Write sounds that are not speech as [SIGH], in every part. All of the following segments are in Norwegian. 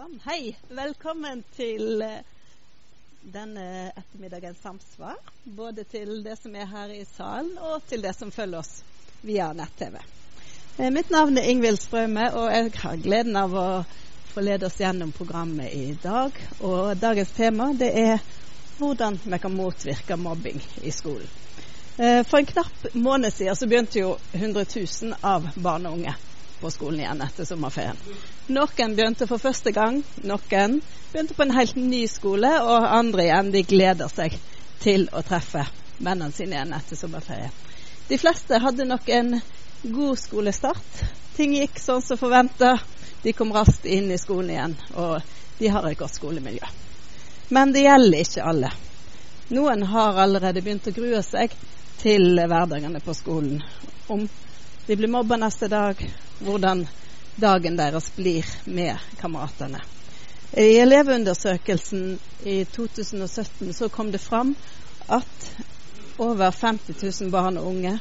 fram. Hei, velkommen til uh, denne ettermiddagens samsvar. Både til det som er her i salen, og til det som følger oss via nett-TV. Uh, mitt navn er Ingvild Strømme, og jeg har gleden av å få lede oss gjennom programmet i dag. Og dagens tema det er hvordan vi kan motvirke mobbing i skolen. Uh, for en knapp måned siden så begynte jo 100 000 av barn og unge på skolen igjen etter sommerferien. Noen begynte for første gang, noen begynte på en helt ny skole, og andre igjen de gleder seg til å treffe vennene sine igjen etter sommerferie. De fleste hadde nok en god skolestart. Ting gikk sånn som forventa. De kom raskt inn i skolen igjen, og de har et godt skolemiljø. Men det gjelder ikke alle. Noen har allerede begynt å grue seg til hverdagene på skolen. Om de blir mobba neste dag, hvordan dagen deres blir med kameratene. I elevundersøkelsen i 2017 så kom det fram at over 50 000 barn og unge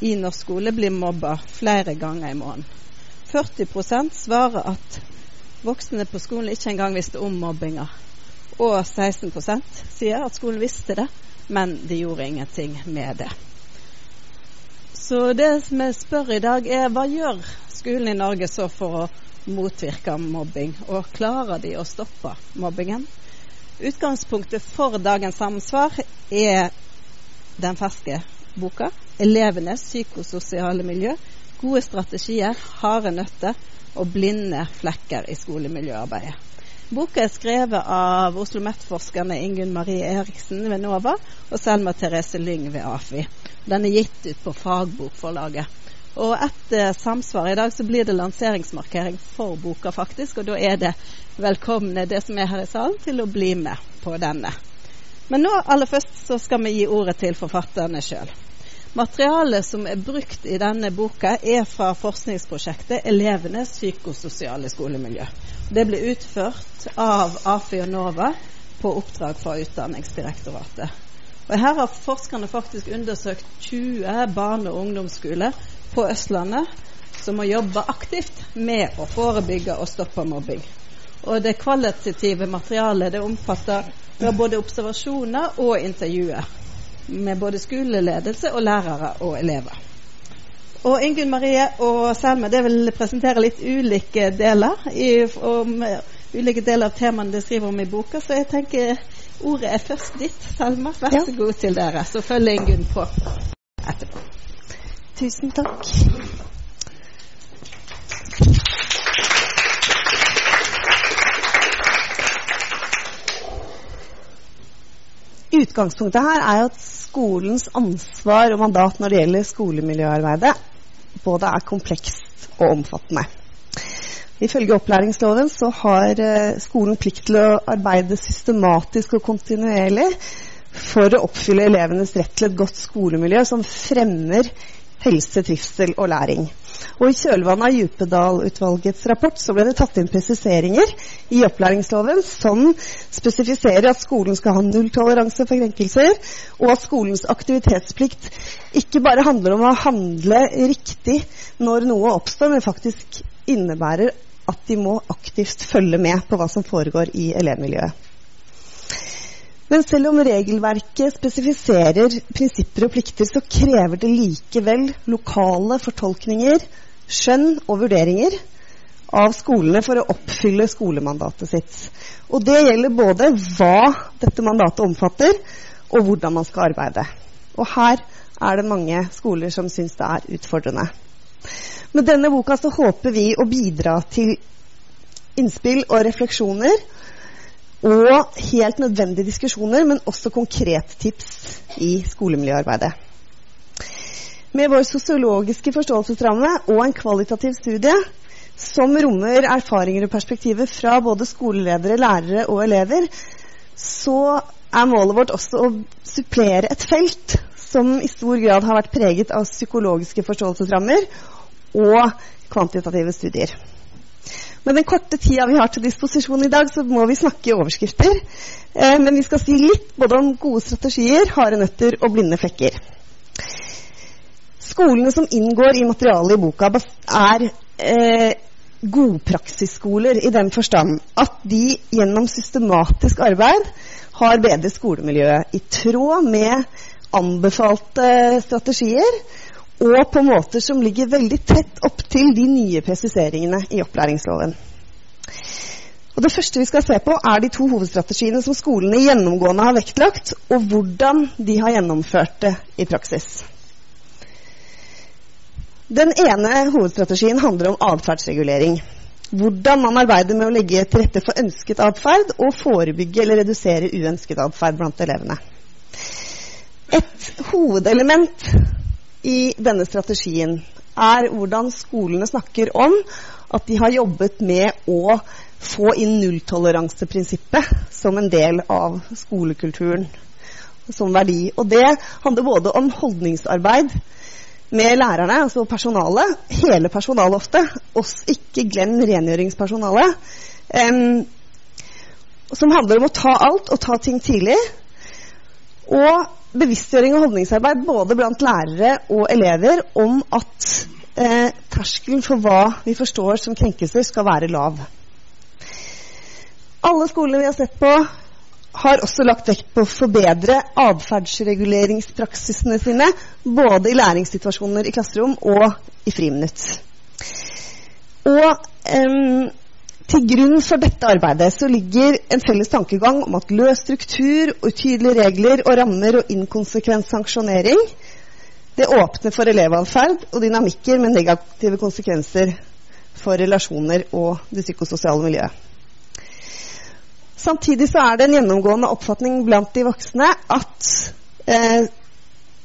i norsk skole blir mobba flere ganger i måneden. 40% svarer at voksne på skolen ikke engang visste om mobbinga. Og 16% sier at skolen visste det, men de gjorde ingenting med det. Så det jeg spør i dag, er hva gjør skolen i Norge så for å motvirke mobbing, og klarer de å stoppe mobbingen? Utgangspunktet for dagens samsvar er den ferske boka 'Elevenes psykososiale miljø'. Gode strategier, harde nøtter og blinde flekker i skolemiljøarbeidet. Boka er skrevet av Oslo OsloMet-forskerne Ingunn Marie Eriksen ved NOVA og Selma Therese Lyng ved AFI. Den er gitt ut på Fagbokforlaget. Og etter samsvar i dag så blir det lanseringsmarkering for boka, faktisk. Og da er det velkomne, det som er her i salen, til å bli med på denne. Men nå aller først så skal vi gi ordet til forfatterne sjøl. Materialet som er brukt i denne boka, er fra forskningsprosjektet 'Elevenes psykososiale skolemiljø'. Det ble utført av AFI og NOVA på oppdrag fra Utdanningsdirektoratet. Og Her har forskerne faktisk undersøkt 20 barne- og ungdomsskoler på Østlandet som har jobba aktivt med å forebygge og stoppe mobbing. Og Det kvalitative materialet det omfatter både observasjoner og intervjuer med både skoleledelse og lærere og elever. Og Ingunn Marie og Selma det vil presentere litt ulike deler i, om ulike deler av temaene de skriver om i boka, så jeg tenker Ordet er først ditt, Selma. Vær så god til dere. Så følger Ingunn på etterpå. Tusen takk. Utgangspunktet her er at skolens ansvar og mandat når det gjelder skolemiljøarbeidet, både er komplekst og omfattende. Ifølge opplæringsloven så har eh, skolen plikt til å arbeide systematisk og kontinuerlig for å oppfylle elevenes rett til et godt skolemiljø som fremmer helse, trivsel og læring. Og I kjølvannet av Djupedal-utvalgets rapport så ble det tatt inn presiseringer i opplæringsloven som spesifiserer at skolen skal ha nulltoleranse for krenkelser, og at skolens aktivitetsplikt ikke bare handler om å handle riktig når noe oppstår, men faktisk innebærer at de må aktivt følge med på hva som foregår i elevmiljøet. Men selv om regelverket spesifiserer prinsipper og plikter, så krever det likevel lokale fortolkninger, skjønn og vurderinger av skolene for å oppfylle skolemandatet sitt. Og det gjelder både hva dette mandatet omfatter, og hvordan man skal arbeide. Og her er det mange skoler som syns det er utfordrende. Med denne boka så håper vi å bidra til innspill og refleksjoner. Og helt nødvendige diskusjoner, men også konkrete tips i skolemiljøarbeidet. Med vår sosiologiske forståelsesramme og en kvalitativ studie som rommer erfaringer og perspektiver fra både skoleledere, lærere og elever, så er målet vårt også å supplere et felt som i stor grad har vært preget av psykologiske forståelsesrammer og kvantitative studier. Med den korte tida vi har til disposisjon i dag, så må vi snakke i overskrifter. Eh, men vi skal si litt både om gode strategier, harde nøtter og blinde flekker. Skolene som inngår i materialet i boka, er eh, godpraksisskoler i den forstand at de gjennom systematisk arbeid har bedret skolemiljøet i tråd med anbefalte strategier og på måter som ligger veldig tett opp til de nye presiseringene i opplæringsloven. Og Det første vi skal se på, er de to hovedstrategiene som skolene gjennomgående har vektlagt, og hvordan de har gjennomført det i praksis. Den ene hovedstrategien handler om atferdsregulering. Hvordan man arbeider med å legge til rette for ønsket atferd og forebygge eller redusere uønsket atferd blant elevene. Et hovedelement i denne strategien er hvordan skolene snakker om at de har jobbet med å få inn nulltoleranseprinsippet som en del av skolekulturen som verdi. Og det handler både om holdningsarbeid med lærerne, altså personalet, hele personalet ofte, oss ikke glem rengjøringspersonalet, um, som handler om å ta alt og ta ting tidlig. Og bevisstgjøring og holdningsarbeid både blant lærere og elever om at eh, terskelen for hva vi forstår som krenkelser, skal være lav. Alle skolene vi har sett på, har også lagt vekt på å forbedre atferdsreguleringspraksisene sine, både i læringssituasjoner i klasserom og i friminutt. Og um, til grunn for dette arbeidet så ligger en felles tankegang om at løs struktur, utydelige regler og rammer og inkonsekvent sanksjonering det åpner for elevatferd og dynamikker med negative konsekvenser for relasjoner og det psykososiale miljøet. Samtidig så er det en gjennomgående oppfatning blant de voksne at eh,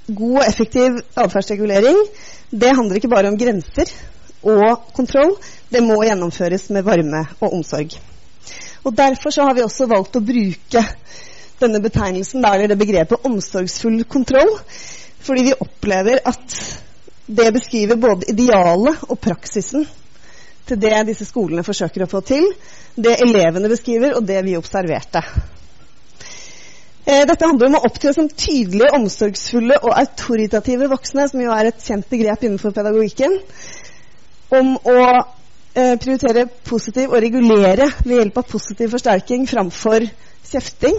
god og effektiv atferdsregulering handler ikke bare om grenser og kontroll. Det må gjennomføres med varme og omsorg. Og Derfor så har vi også valgt å bruke denne betegnelsen, eller det begrepet omsorgsfull kontroll, fordi vi opplever at det beskriver både idealet og praksisen til det disse skolene forsøker å få til, det elevene beskriver, og det vi observerte. Eh, dette handler om å opptre som tydelige, omsorgsfulle og autoritative voksne, som jo er et kjent begrep innenfor pedagogikken. Om å eh, prioritere positiv og regulere ved hjelp av positiv forsterking framfor kjefting.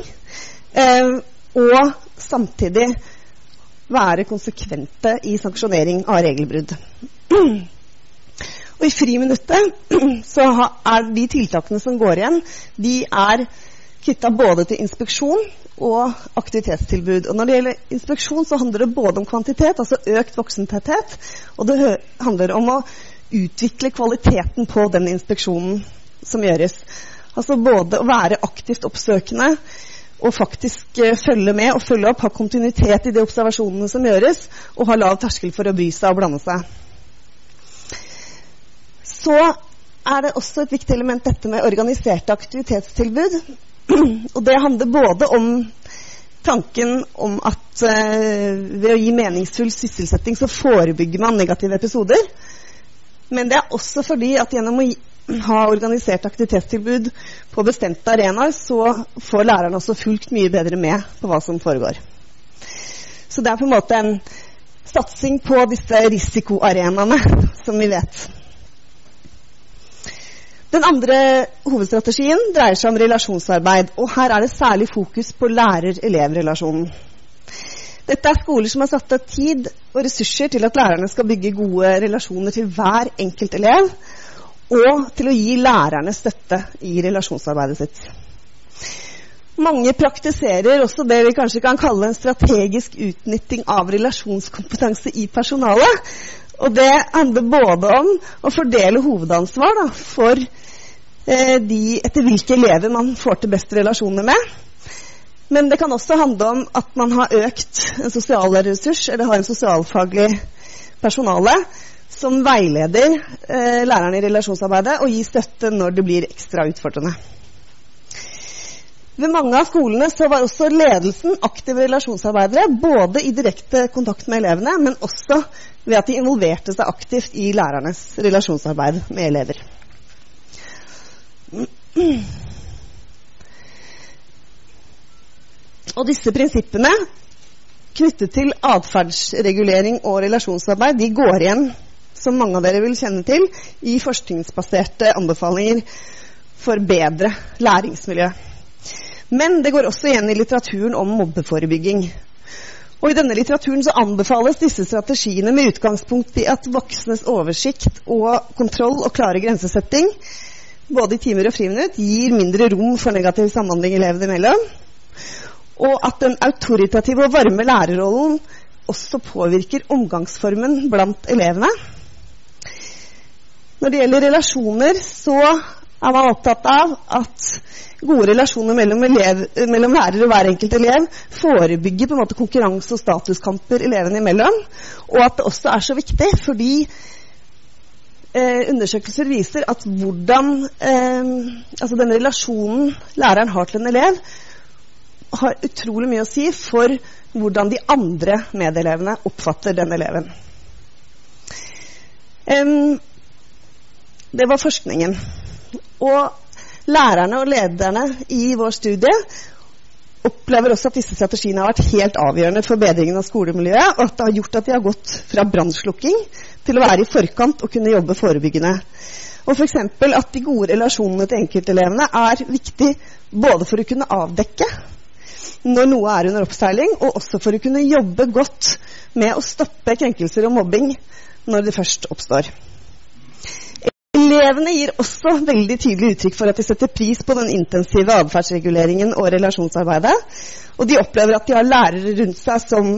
Eh, og samtidig være konsekvente i sanksjonering av regelbrudd. Og i friminuttet [CLEARS THROAT] så er de tiltakene som går igjen, de er knytta både til inspeksjon og aktivitetstilbud. Og når det gjelder inspeksjon, så handler det både om kvantitet, altså økt voksentetthet, og det handler om å utvikle kvaliteten på den inspeksjonen som gjøres. Altså både å være aktivt oppsøkende og faktisk uh, følge med og følge opp, ha kontinuitet i de observasjonene som gjøres, og ha lav terskel for å bry seg og blande seg så er det også et viktig element dette med organiserte aktivitetstilbud. [CLEARS THROAT] Og det handler både om tanken om at uh, ved å gi meningsfull sysselsetting så forebygger man negative episoder. Men det er også fordi at gjennom å ha organisert aktivitetstilbud på bestemte arenaer, så får lærerne også fulgt mye bedre med på hva som foregår. Så det er på en måte en satsing på disse risikoarenaene som vi vet. Den andre hovedstrategien dreier seg om relasjonsarbeid. og Her er det særlig fokus på lærer-elev-relasjonen. Dette er skoler som har satt av tid og ressurser til at lærerne skal bygge gode relasjoner til hver enkelt elev, og til å gi lærerne støtte i relasjonsarbeidet sitt. Mange praktiserer også det vi kanskje kan kalle en strategisk utnytting av relasjonskompetanse i personalet. Og det handler både om å fordele hovedansvar da, for eh, de etter hvilke elever man får til best relasjoner med. Men det kan også handle om at man har økt en sosialressurs, eller har en sosialfaglig personale som veileder eh, lærerne i relasjonsarbeidet og gir støtte når det blir ekstra utfordrende. Ved mange av skolene så var også ledelsen aktive relasjonsarbeidere, både i direkte kontakt med elevene, men også ved at de involverte seg aktivt i lærernes relasjonsarbeid med elever. Og disse prinsippene knyttet til atferdsregulering og relasjonsarbeid de går igjen som mange av dere vil kjenne til, i forskningsbaserte anbefalinger for bedre læringsmiljø. Men det går også igjen i litteraturen om mobbeforebygging. Og I denne litteraturen så anbefales disse strategiene med utgangspunkt i at voksnes oversikt og kontroll og klare grensesetting både i timer og friminutt gir mindre rom for negativ samhandling elevene imellom. Og at den autoritative og varme lærerrollen også påvirker omgangsformen blant elevene. Når det gjelder relasjoner, så er man opptatt av at gode relasjoner mellom, elev, mellom lærer og hver enkelt elev forebygger på en måte konkurranse- og statuskamper elevene imellom. Og at det også er så viktig fordi eh, undersøkelser viser at hvordan eh, altså den relasjonen læreren har til en elev, har utrolig mye å si for hvordan de andre medelevene oppfatter den eleven. Um, det var forskningen. Og lærerne og lederne i vår studie opplever også at disse strategiene har vært helt avgjørende for bedringen av skolemiljøet, og at det har gjort at de har gått fra brannslukking til å være i forkant og kunne jobbe forebyggende. Og f.eks. at de gode relasjonene til enkeltelevene er viktig både for å kunne avdekke når noe er under oppseiling, og også for å kunne jobbe godt med å stoppe krenkelser og mobbing når det først oppstår. Elevene gir også veldig tydelig uttrykk for at de setter pris på den intensive atferdsreguleringen og relasjonsarbeidet. Og de opplever at de har lærere rundt seg som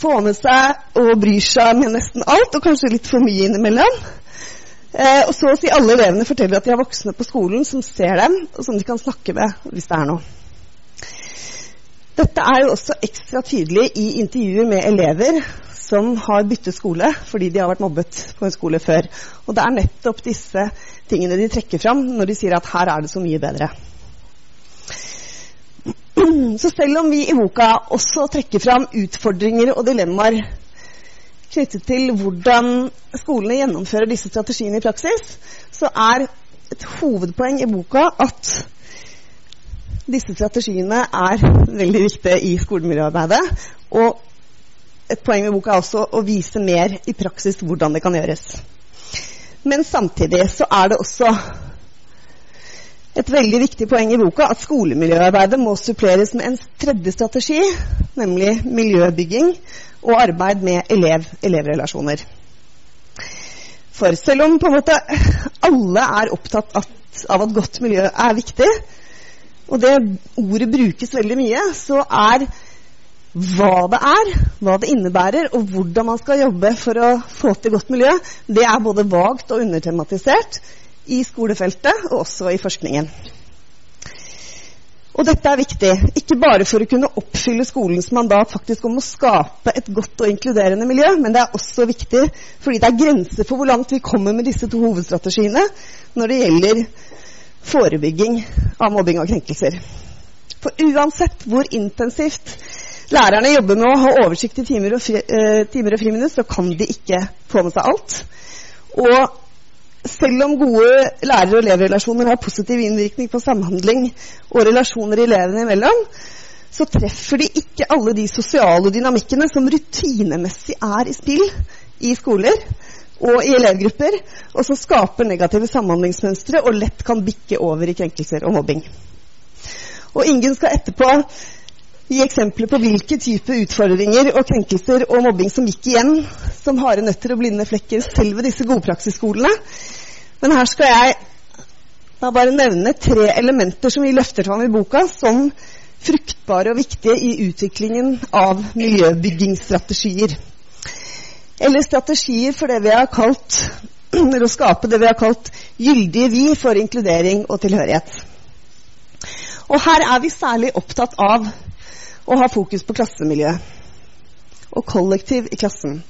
får med seg og bryr seg med nesten alt, og kanskje litt for mye innimellom. Eh, og så å si alle elevene forteller at de har voksne på skolen som ser dem, og som de kan snakke med hvis det er noe. Dette er jo også ekstra tydelig i intervjuer med elever som har byttet skole fordi de har vært mobbet på en skole før. Og det er nettopp disse tingene de trekker fram når de sier at her er det så mye bedre. Så selv om vi i boka også trekker fram utfordringer og dilemmaer knyttet til hvordan skolene gjennomfører disse strategiene i praksis, så er et hovedpoeng i boka at disse strategiene er veldig viktige i skolemiljøarbeidet. Og et poeng med boka er også å vise mer i praksis hvordan det kan gjøres. Men samtidig så er det også et veldig viktig poeng i boka at skolemiljøarbeidet må suppleres med en tredje strategi, nemlig miljøbygging og arbeid med elev-elevrelasjoner. For selv om på en måte alle er opptatt av at godt miljø er viktig, og det ordet brukes veldig mye, så er hva det er, hva det innebærer, og hvordan man skal jobbe for å få til godt miljø, det er både vagt og undertematisert i skolefeltet og også i forskningen. Og dette er viktig, ikke bare for å kunne oppfylle skolens mandat faktisk om å skape et godt og inkluderende miljø, men det er også viktig fordi det er grenser for hvor langt vi kommer med disse to hovedstrategiene når det gjelder forebygging av mobbing og krenkelser. For uansett hvor intensivt lærerne jobber med å ha oversikt i timer og, fri, eh, og friminutt, så kan de ikke få med seg alt. Og selv om gode lærer- og elevrelasjoner har positiv innvirkning på samhandling og relasjoner elevene imellom, så treffer de ikke alle de sosiale dynamikkene som rutinemessig er i spill i skoler og i elevgrupper, og som skaper negative samhandlingsmønstre og lett kan bikke over i krenkelser og mobbing. Og Ingen skal etterpå gi eksempler på hvilke typer utfordringer og krenkelser og mobbing som gikk igjen som harde nøtter og blinde flekker selv ved disse godpraksisskolene. Men her skal jeg da bare nevne tre elementer som vi løfter fram i boka som fruktbare og viktige i utviklingen av miljøbyggingsstrategier. Eller strategier for det vi har kalt [CLEARS THROAT] å skape det vi har kalt gyldige vi for inkludering og tilhørighet. Og her er vi særlig opptatt av å ha fokus på klassemiljø og kollektiv i klassen.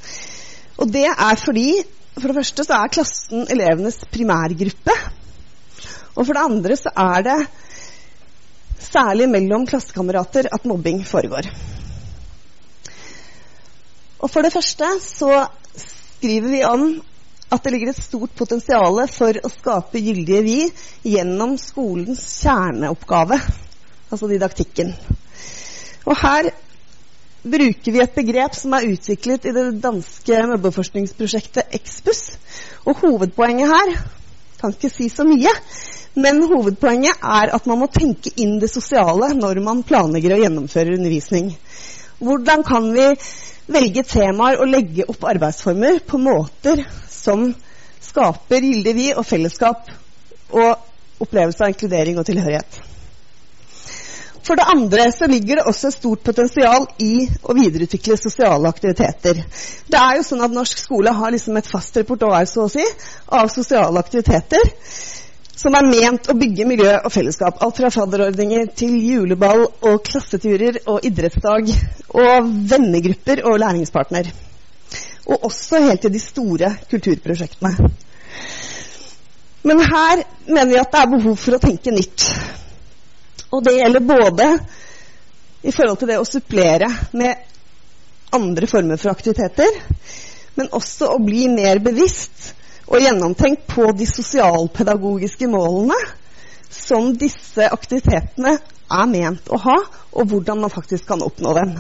Og det er fordi for det første så er klassen elevenes primærgruppe. Og for det andre så er det særlig mellom klassekamerater at mobbing foregår. Og for det første så skriver vi om at det ligger et stort potensial for å skape gyldige vi gjennom skolens kjerneoppgave, altså didaktikken. Og her bruker vi et begrep som er utviklet i det danske mobbeforskningsprosjektet Expus. Og hovedpoenget her kan ikke si så mye, men hovedpoenget er at man må tenke inn det sosiale når man planlegger og gjennomfører undervisning. Hvordan kan vi velge temaer og legge opp arbeidsformer på måter som skaper gyldig vi og fellesskap og opplevelse av inkludering og tilhørighet? For det andre så ligger det også et stort potensial i å videreutvikle sosiale aktiviteter. Det er jo sånn at Norsk skole har liksom et fast repertoar så å si, av sosiale aktiviteter som er ment å bygge miljø og fellesskap. Alt fra fadderordninger til juleball og klasseturer og idrettsdag og vennegrupper og læringspartner. Og også helt til de store kulturprosjektene. Men her mener vi at det er behov for å tenke nytt. Og det gjelder både i forhold til det å supplere med andre former for aktiviteter, men også å bli mer bevisst og gjennomtenkt på de sosialpedagogiske målene som disse aktivitetene er ment å ha, og hvordan man faktisk kan oppnå dem.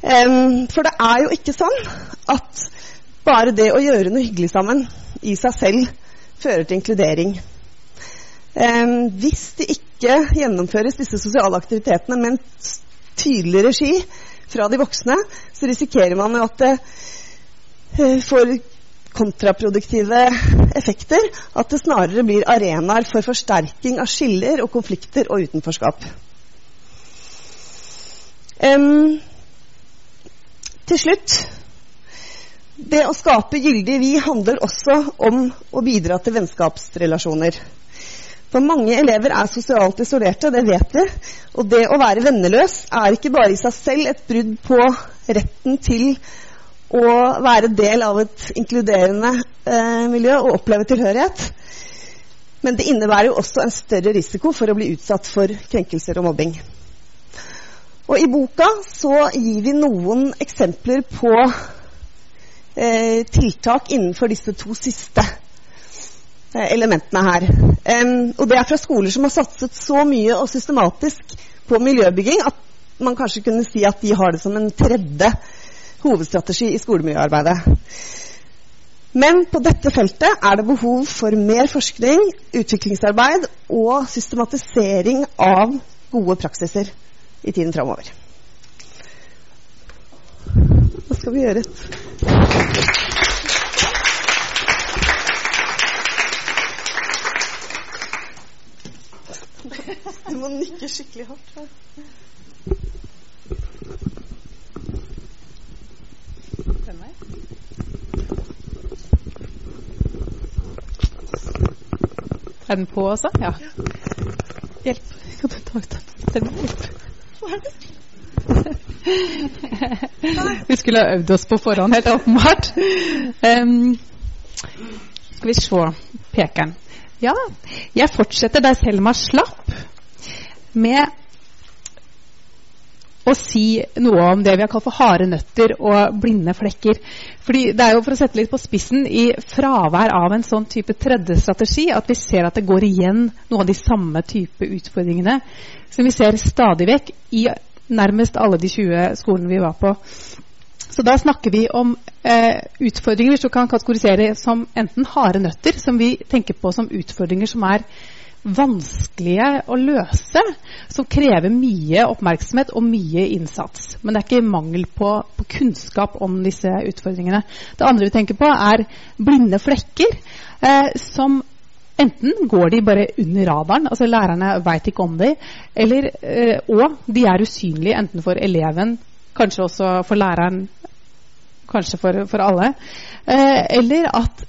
Um, for det er jo ikke sånn at bare det å gjøre noe hyggelig sammen i seg selv fører til inkludering. Um, hvis det ikke gjennomføres disse sosiale aktivitetene med en tydelig regi fra de voksne, så risikerer man jo at det uh, får kontraproduktive effekter. At det snarere blir arenaer for forsterking av skiller og konflikter og utenforskap. Um, til slutt Det å skape gyldig vi handler også om å bidra til vennskapsrelasjoner. For mange elever er sosialt isolerte, det vet vi. Og det å være venneløs er ikke bare i seg selv et brudd på retten til å være del av et inkluderende eh, miljø og oppleve tilhørighet. Men det innebærer jo også en større risiko for å bli utsatt for krenkelser og mobbing. Og I boka så gir vi noen eksempler på eh, tiltak innenfor disse to siste Eh, elementene her. Um, og det er fra skoler som har satset så mye og systematisk på miljøbygging at man kanskje kunne si at de har det som en tredje hovedstrategi i skolemiljøarbeidet. Men på dette feltet er det behov for mer forskning, utviklingsarbeid og systematisering av gode praksiser i tiden framover. Hva skal vi gjøre? Du må nikke skikkelig hardt. her. Er den på også? Ja. Hjelp. Kan du ta ut den? Vi skulle ha øvd oss på forhånd, helt åpenbart. Um, skal vi se pekeren. Ja, jeg fortsetter der Selma slapp, med å si noe om det vi har kalt for harde nøtter og blinde flekker. Fordi det er jo for å sette litt på spissen i fravær av en sånn type tredje strategi at vi ser at det går igjen noen av de samme type utfordringene som vi ser stadig vekk i nærmest alle de 20 skolene vi var på. Så da snakker vi om eh, utfordringer du kan kategorisere som enten harde nøtter, som vi tenker på som utfordringer som er vanskelige å løse, som krever mye oppmerksomhet og mye innsats. Men det er ikke mangel på, på kunnskap om disse utfordringene. Det andre vi tenker på, er blinde flekker, eh, som Enten går de bare under radaren, altså lærerne veit ikke om dem, eller, eh, og de er usynlige enten for eleven, kanskje også for læreren kanskje for, for alle. Eh, eller at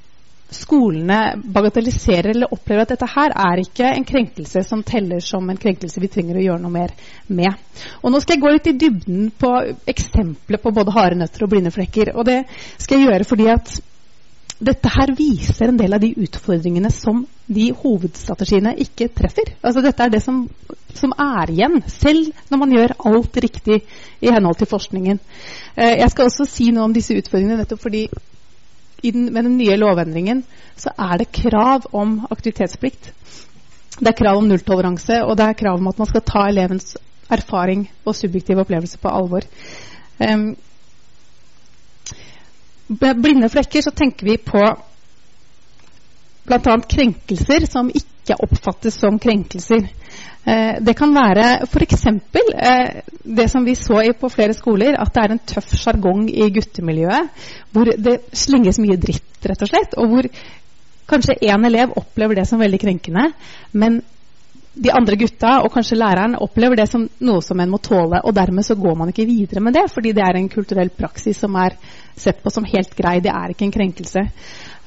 skolene bagatelliserer eller opplever at dette her er ikke en krenkelse som teller som en krenkelse vi trenger å gjøre noe mer med. Og Nå skal jeg gå litt i dybden på eksempler på både harde nøtter og blinde flekker. Og det skal jeg gjøre fordi at dette her viser en del av de utfordringene som de hovedstrategiene ikke treffer. Altså Dette er det som, som er igjen, selv når man gjør alt riktig i henhold til forskningen. Eh, jeg skal også si noe om disse utfordringene nettopp fordi den, med den nye lovendringen så er det krav om aktivitetsplikt. Det er krav om nulltoleranse, og det er krav om at man skal ta elevens erfaring og subjektiv opplevelse på alvor. Um, blinde flekker så tenker vi på bl.a. krenkelser som ikke oppfattes som krenkelser. Eh, det kan være f.eks. Eh, det som vi så på flere skoler, at det er en tøff sjargong i guttemiljøet. Hvor det slenges mye dritt, rett og slett. Og hvor kanskje én elev opplever det som veldig krenkende. Men de andre gutta og kanskje læreren opplever det som noe som en må tåle. Og dermed så går man ikke videre med det, fordi det er en kulturell praksis som er sett på som helt grei. Det er ikke en krenkelse.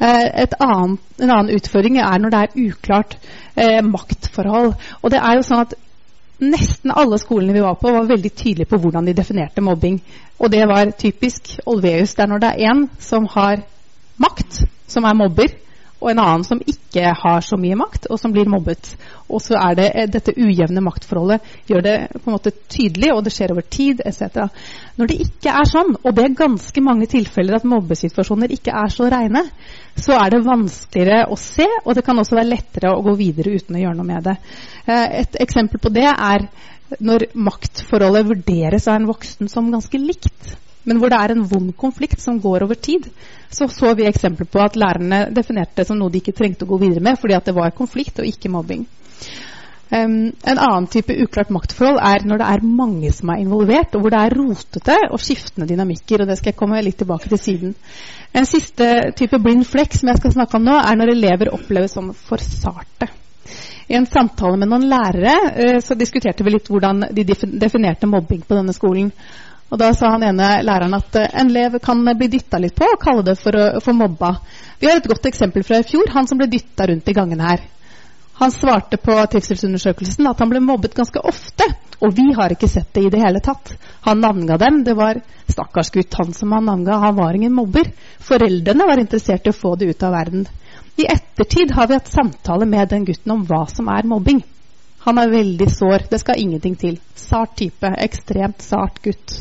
Eh, annet, en annen utfordring er når det er uklart eh, maktforhold. Og det er jo sånn at Nesten alle skolene vi var på, var veldig tydelige på hvordan de definerte mobbing. Og det var typisk Olveus. Det er når det er én som har makt, som er mobber, og en annen som ikke har så mye makt, og som blir mobbet. Og så er det eh, dette ujevne maktforholdet gjør det på en måte tydelig, og det skjer over tid etc. Når det ikke er sånn, og det er ganske mange tilfeller at mobbesituasjoner ikke er så reine, så er det vanskeligere å se, og det kan også være lettere å gå videre uten å gjøre noe med det. Eh, et eksempel på det er når maktforholdet vurderes av en voksen som ganske likt men hvor det er en vond konflikt som går over tid, så så vi eksempler på at lærerne definerte det som noe de ikke trengte å gå videre med, fordi at det var konflikt og ikke mobbing. Um, en annen type uklart maktforhold er når det er mange som er involvert, og hvor det er rotete og skiftende dynamikker. og Det skal jeg komme litt tilbake til siden. En siste type blind flekk som jeg skal snakke om nå, er når elever oppleves som for sarte. I en samtale med noen lærere uh, så diskuterte vi litt hvordan de definerte mobbing på denne skolen. Og Da sa han ene læreren at uh, en elev kan bli dytta litt på og kalle det for, for mobba. Vi har et godt eksempel fra i fjor. Han som ble dytta rundt i gangene her. Han svarte på trivselsundersøkelsen at han ble mobbet ganske ofte. Og vi har ikke sett det i det hele tatt. Han navnga dem. Det var stakkars gutt, han som han navnga. Han var ingen mobber. Foreldrene var interessert i å få det ut av verden. I ettertid har vi hatt samtale med den gutten om hva som er mobbing. Han er veldig sår. Det skal ingenting til. Sart type. Ekstremt sart gutt.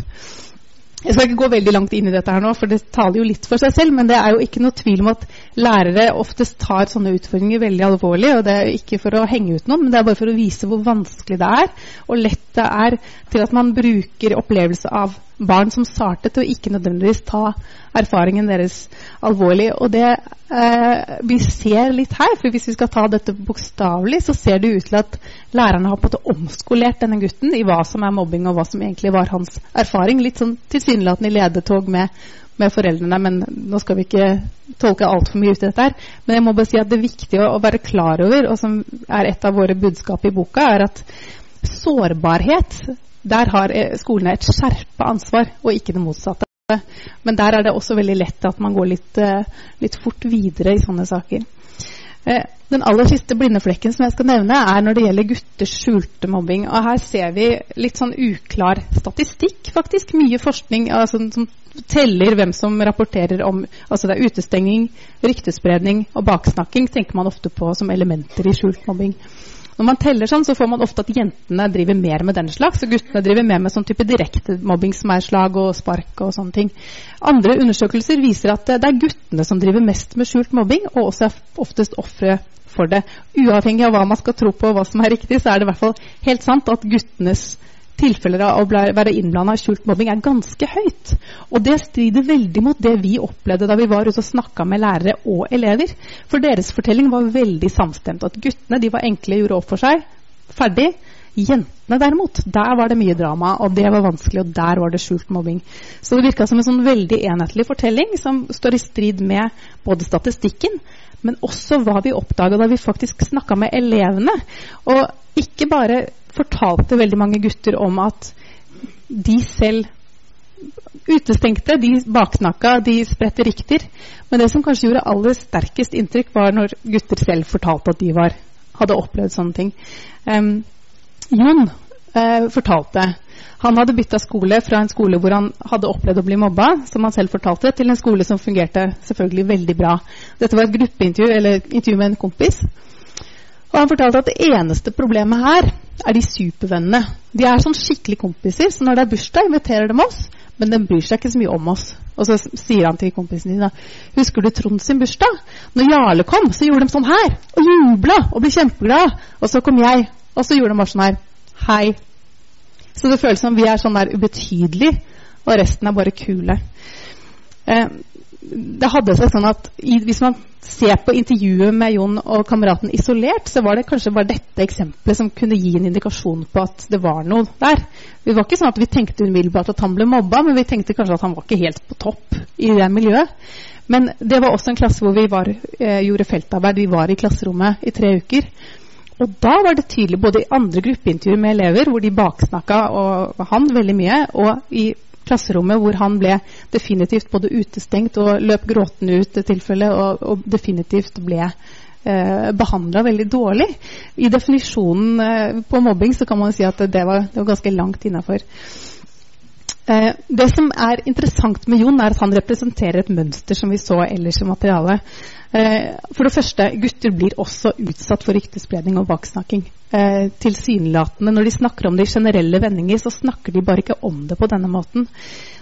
Jeg skal ikke gå veldig langt inn i dette, her nå, for det taler jo litt for seg selv. Men det er jo ikke noe tvil om at lærere oftest tar sånne utfordringer veldig alvorlig. og Det er jo ikke for å henge ut noen, men det er bare for å vise hvor vanskelig det er, og lett det er til at man bruker opplevelse av barn som startet, og ikke nødvendigvis ta erfaringen deres alvorlig. Og det eh, vi ser litt her, for hvis vi skal ta dette bokstavelig, så ser det ut til at lærerne har på en måte omskolert denne gutten i hva som er mobbing, og hva som egentlig var hans erfaring. Litt sånn tilsynelatende i ledetog med, med foreldrene, men nå skal vi ikke tolke altfor mye ut i dette her. Men jeg må bare si at det viktig å, å være klar over, og som er et av våre budskap i boka, er at sårbarhet der har eh, skolene et skjerpa ansvar, og ikke det motsatte. Men der er det også veldig lett at man går litt, eh, litt fort videre i sånne saker. Eh, den aller siste blindeflekken som jeg skal nevne, er når det gjelder gutters skjulte mobbing. Og her ser vi litt sånn uklar statistikk, faktisk. Mye forskning altså, som teller hvem som rapporterer om Altså det er utestenging, ryktespredning og baksnakking tenker man ofte på som elementer i skjult mobbing. Når man teller sånn, så får man ofte at jentene driver mer med den slags, og guttene driver mer med sånn type direkte mobbing som er slag og spark og sånne ting. Andre undersøkelser viser at det er guttene som driver mest med skjult mobbing, og også er oftest ofre for det. Uavhengig av hva man skal tro på og hva som er riktig, så er det i hvert fall helt sant at guttenes tilfeller av å være innblanda i skjult mobbing er ganske høyt. Og det strider veldig mot det vi opplevde da vi var ute og snakka med lærere og elever. For deres fortelling var veldig samstemt. At guttene de var enkle, gjorde opp for seg. Ferdig. Jentene derimot, der var det mye drama, og det var vanskelig, og der var det skjult mobbing. Så det virka som en sånn veldig enhetlig fortelling som står i strid med både statistikken, men også hva vi oppdaga da vi faktisk snakka med elevene. Og ikke bare fortalte veldig mange gutter om at de selv utestengte, de baksnakka, de spredte rykter. Men det som kanskje gjorde aller sterkest inntrykk, var når gutter selv fortalte at de var, hadde opplevd sånne ting. Um, Jon uh, fortalte han hadde bytta skole fra en skole hvor han hadde opplevd å bli mobba, som han selv fortalte, til en skole som fungerte selvfølgelig veldig bra. Dette var et gruppeintervju eller intervju med en kompis. Og han fortalte at det eneste problemet her er de supervennene. De er sånn skikkelig kompiser, så når det er bursdag, inviterer de oss. Men de bryr seg ikke så mye om oss. Og så sier han til kompisen sin da, Husker du Trond sin bursdag? Når Jarle kom, så gjorde de sånn her. Og jubla og ble kjempeglade. Og så kom jeg, og så gjorde de bare sånn her. Hei. Så det føles som vi er sånn der ubetydelige, og resten er bare kule. Eh, det hadde seg sånn at i, Hvis man ser på intervjuet med Jon og kameraten isolert, så var det kanskje bare dette eksempelet som kunne gi en indikasjon på at det var noe der. Det var ikke sånn at Vi tenkte umiddelbart at han ble mobba, men vi tenkte kanskje at han var ikke helt på topp i det miljøet. Men det var også en klasse hvor vi var, eh, gjorde feltarbeid. Vi var i klasserommet i tre uker. Og da var det tydelig, både i andre gruppeintervjuer med elever, hvor de baksnakka og han veldig mye, og i klasserommet hvor han ble definitivt både utestengt og løp gråtende ut tilfellet, tilfelle, og, og definitivt ble eh, behandla veldig dårlig. I definisjonen eh, på mobbing så kan man si at det var, det var ganske langt innafor. Eh, det som er interessant med Jon, er at han representerer et mønster som vi så ellers i materialet. Eh, for det første, gutter blir også utsatt for ryktespredning og baksnakking. Eh, tilsynelatende. Når de snakker om det i generelle vendinger, så snakker de bare ikke om det på denne måten.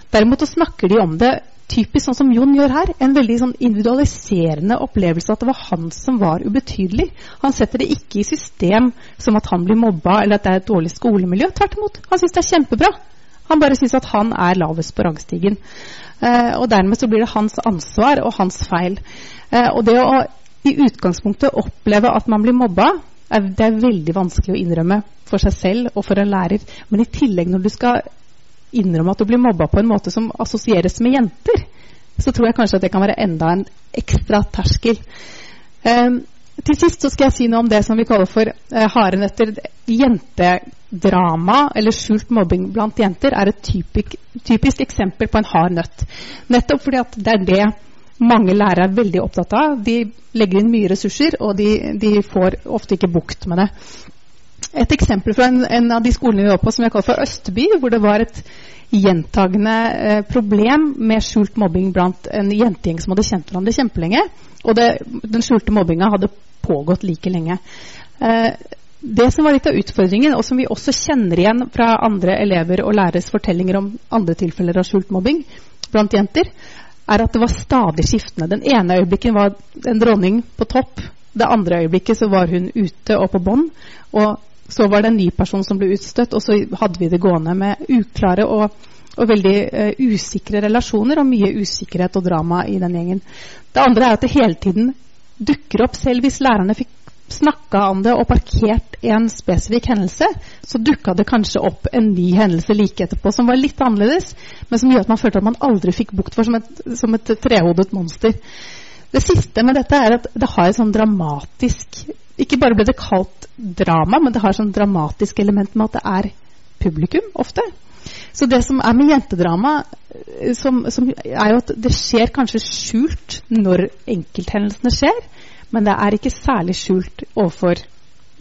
Derimot så snakker de om det typisk sånn som Jon gjør her. En veldig sånn individualiserende opplevelse at det var han som var ubetydelig. Han setter det ikke i system som at han blir mobba eller at det er et dårlig skolemiljø. Tvert imot. Han syns det er kjempebra. Han bare syns at han er lavest på rangstigen. Eh, og dermed så blir det hans ansvar og hans feil. Eh, og det å i utgangspunktet oppleve at man blir mobba, det er veldig vanskelig å innrømme for seg selv og for en lærer. Men i tillegg når du skal innrømme at du blir mobba på en måte som assosieres med jenter, så tror jeg kanskje at det kan være enda en ekstra terskel. Um, til sist så skal jeg si noe om det som vi kaller for eh, haren jentedrama, eller skjult mobbing blant jenter, er et typisk, typisk eksempel på en hard nøtt. Nettopp fordi at det er det mange lærere er veldig opptatt av. De legger inn mye ressurser, og de, de får ofte ikke bukt med det. Et eksempel fra en, en, av de skolene vi var på som jeg kaller for Østby, hvor det var et gjentagende eh, problem med skjult mobbing blant en jentegjeng som hadde kjent hverandre kjempelenge. Og det, den skjulte mobbinga hadde pågått like lenge. Eh, det som var litt av utfordringen, og som vi også kjenner igjen fra andre elever og læreres fortellinger om andre tilfeller av skjult mobbing blant jenter, er at det var stadig skiftende. Den ene øyeblikket var en dronning på topp. Det andre øyeblikket så var hun ute og på bånn. Og så var det en ny person som ble utstøtt, og så hadde vi det gående med uklare og, og veldig uh, usikre relasjoner og mye usikkerhet og drama i den gjengen. Det andre er at det hele tiden dukker opp, selv hvis lærerne fikk snakka om det og parkert en spesifikk hendelse, så dukka det kanskje opp en ny hendelse like etterpå som var litt annerledes, men som gjør at man følte at man aldri fikk bukt for som et, som et trehodet monster. Det siste med dette er at det har et sånn dramatisk Ikke bare ble det kalt drama, men det har et sånn dramatisk element med at det er publikum ofte. Så det som er med jentedrama, eh, som, som er jo at det skjer kanskje skjult når enkelthendelsene skjer. Men det er ikke særlig skjult overfor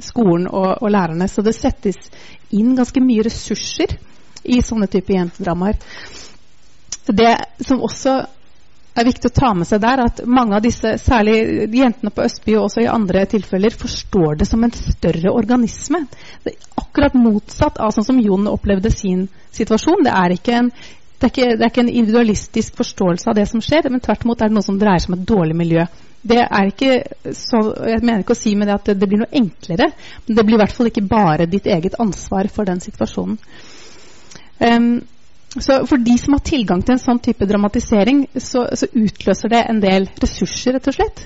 skolen og, og lærerne. Så det settes inn ganske mye ressurser i sånne typer jentedramaer. Det som også er viktig å ta med seg der, at mange av disse, særlig jentene på Østby og også i andre tilfeller, forstår det som en større organisme. Det er akkurat motsatt av sånn som Jon opplevde sin situasjon. Det er ikke en det er, ikke, det er ikke en individualistisk forståelse av det som skjer, men tvert imot er det noe som dreier seg om et dårlig miljø. Det er ikke så, Jeg mener ikke å si med det at det, blir noe enklere, men det blir i hvert fall ikke bare ditt eget ansvar for den situasjonen. Um, så For de som har tilgang til en sånn type dramatisering, så, så, utløser det en del ressurser, rett og slett.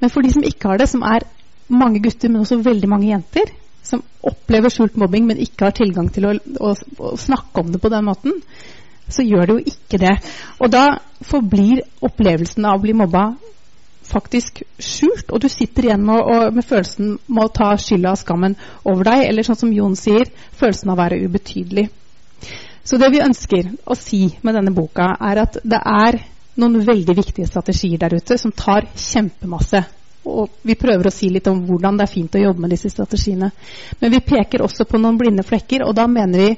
Men for de som ikke har det, som er mange gutter, men også veldig mange jenter, som opplever skjult mobbing, men ikke har tilgang til å, å, å snakke om det på den måten, så gjør det jo ikke det. Og da forblir opplevelsen av å bli mobba faktisk skjult, og du sitter igjen med, og, med følelsen med å ta skylda og skammen over deg, eller sånn som Jon sier, følelsen av å være ubetydelig. Så det vi ønsker å si med denne boka, er at det er noen veldig viktige strategier der ute som tar kjempemasse. Og vi prøver å si litt om hvordan det er fint å jobbe med disse strategiene. Men vi peker også på noen blinde flekker, og da mener vi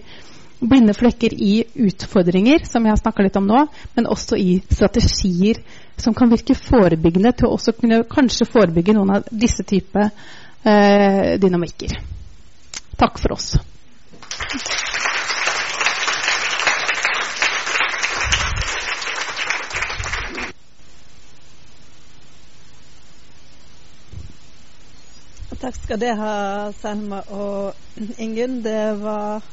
blinde flekker i utfordringer, som jeg har snakka litt om nå, men også i strategier som kan virke forebyggende til å også kunne kanskje forebygge noen av disse type eh, dynamikker. Takk for oss. Takk skal det ha, Selma og Ingunn. Det var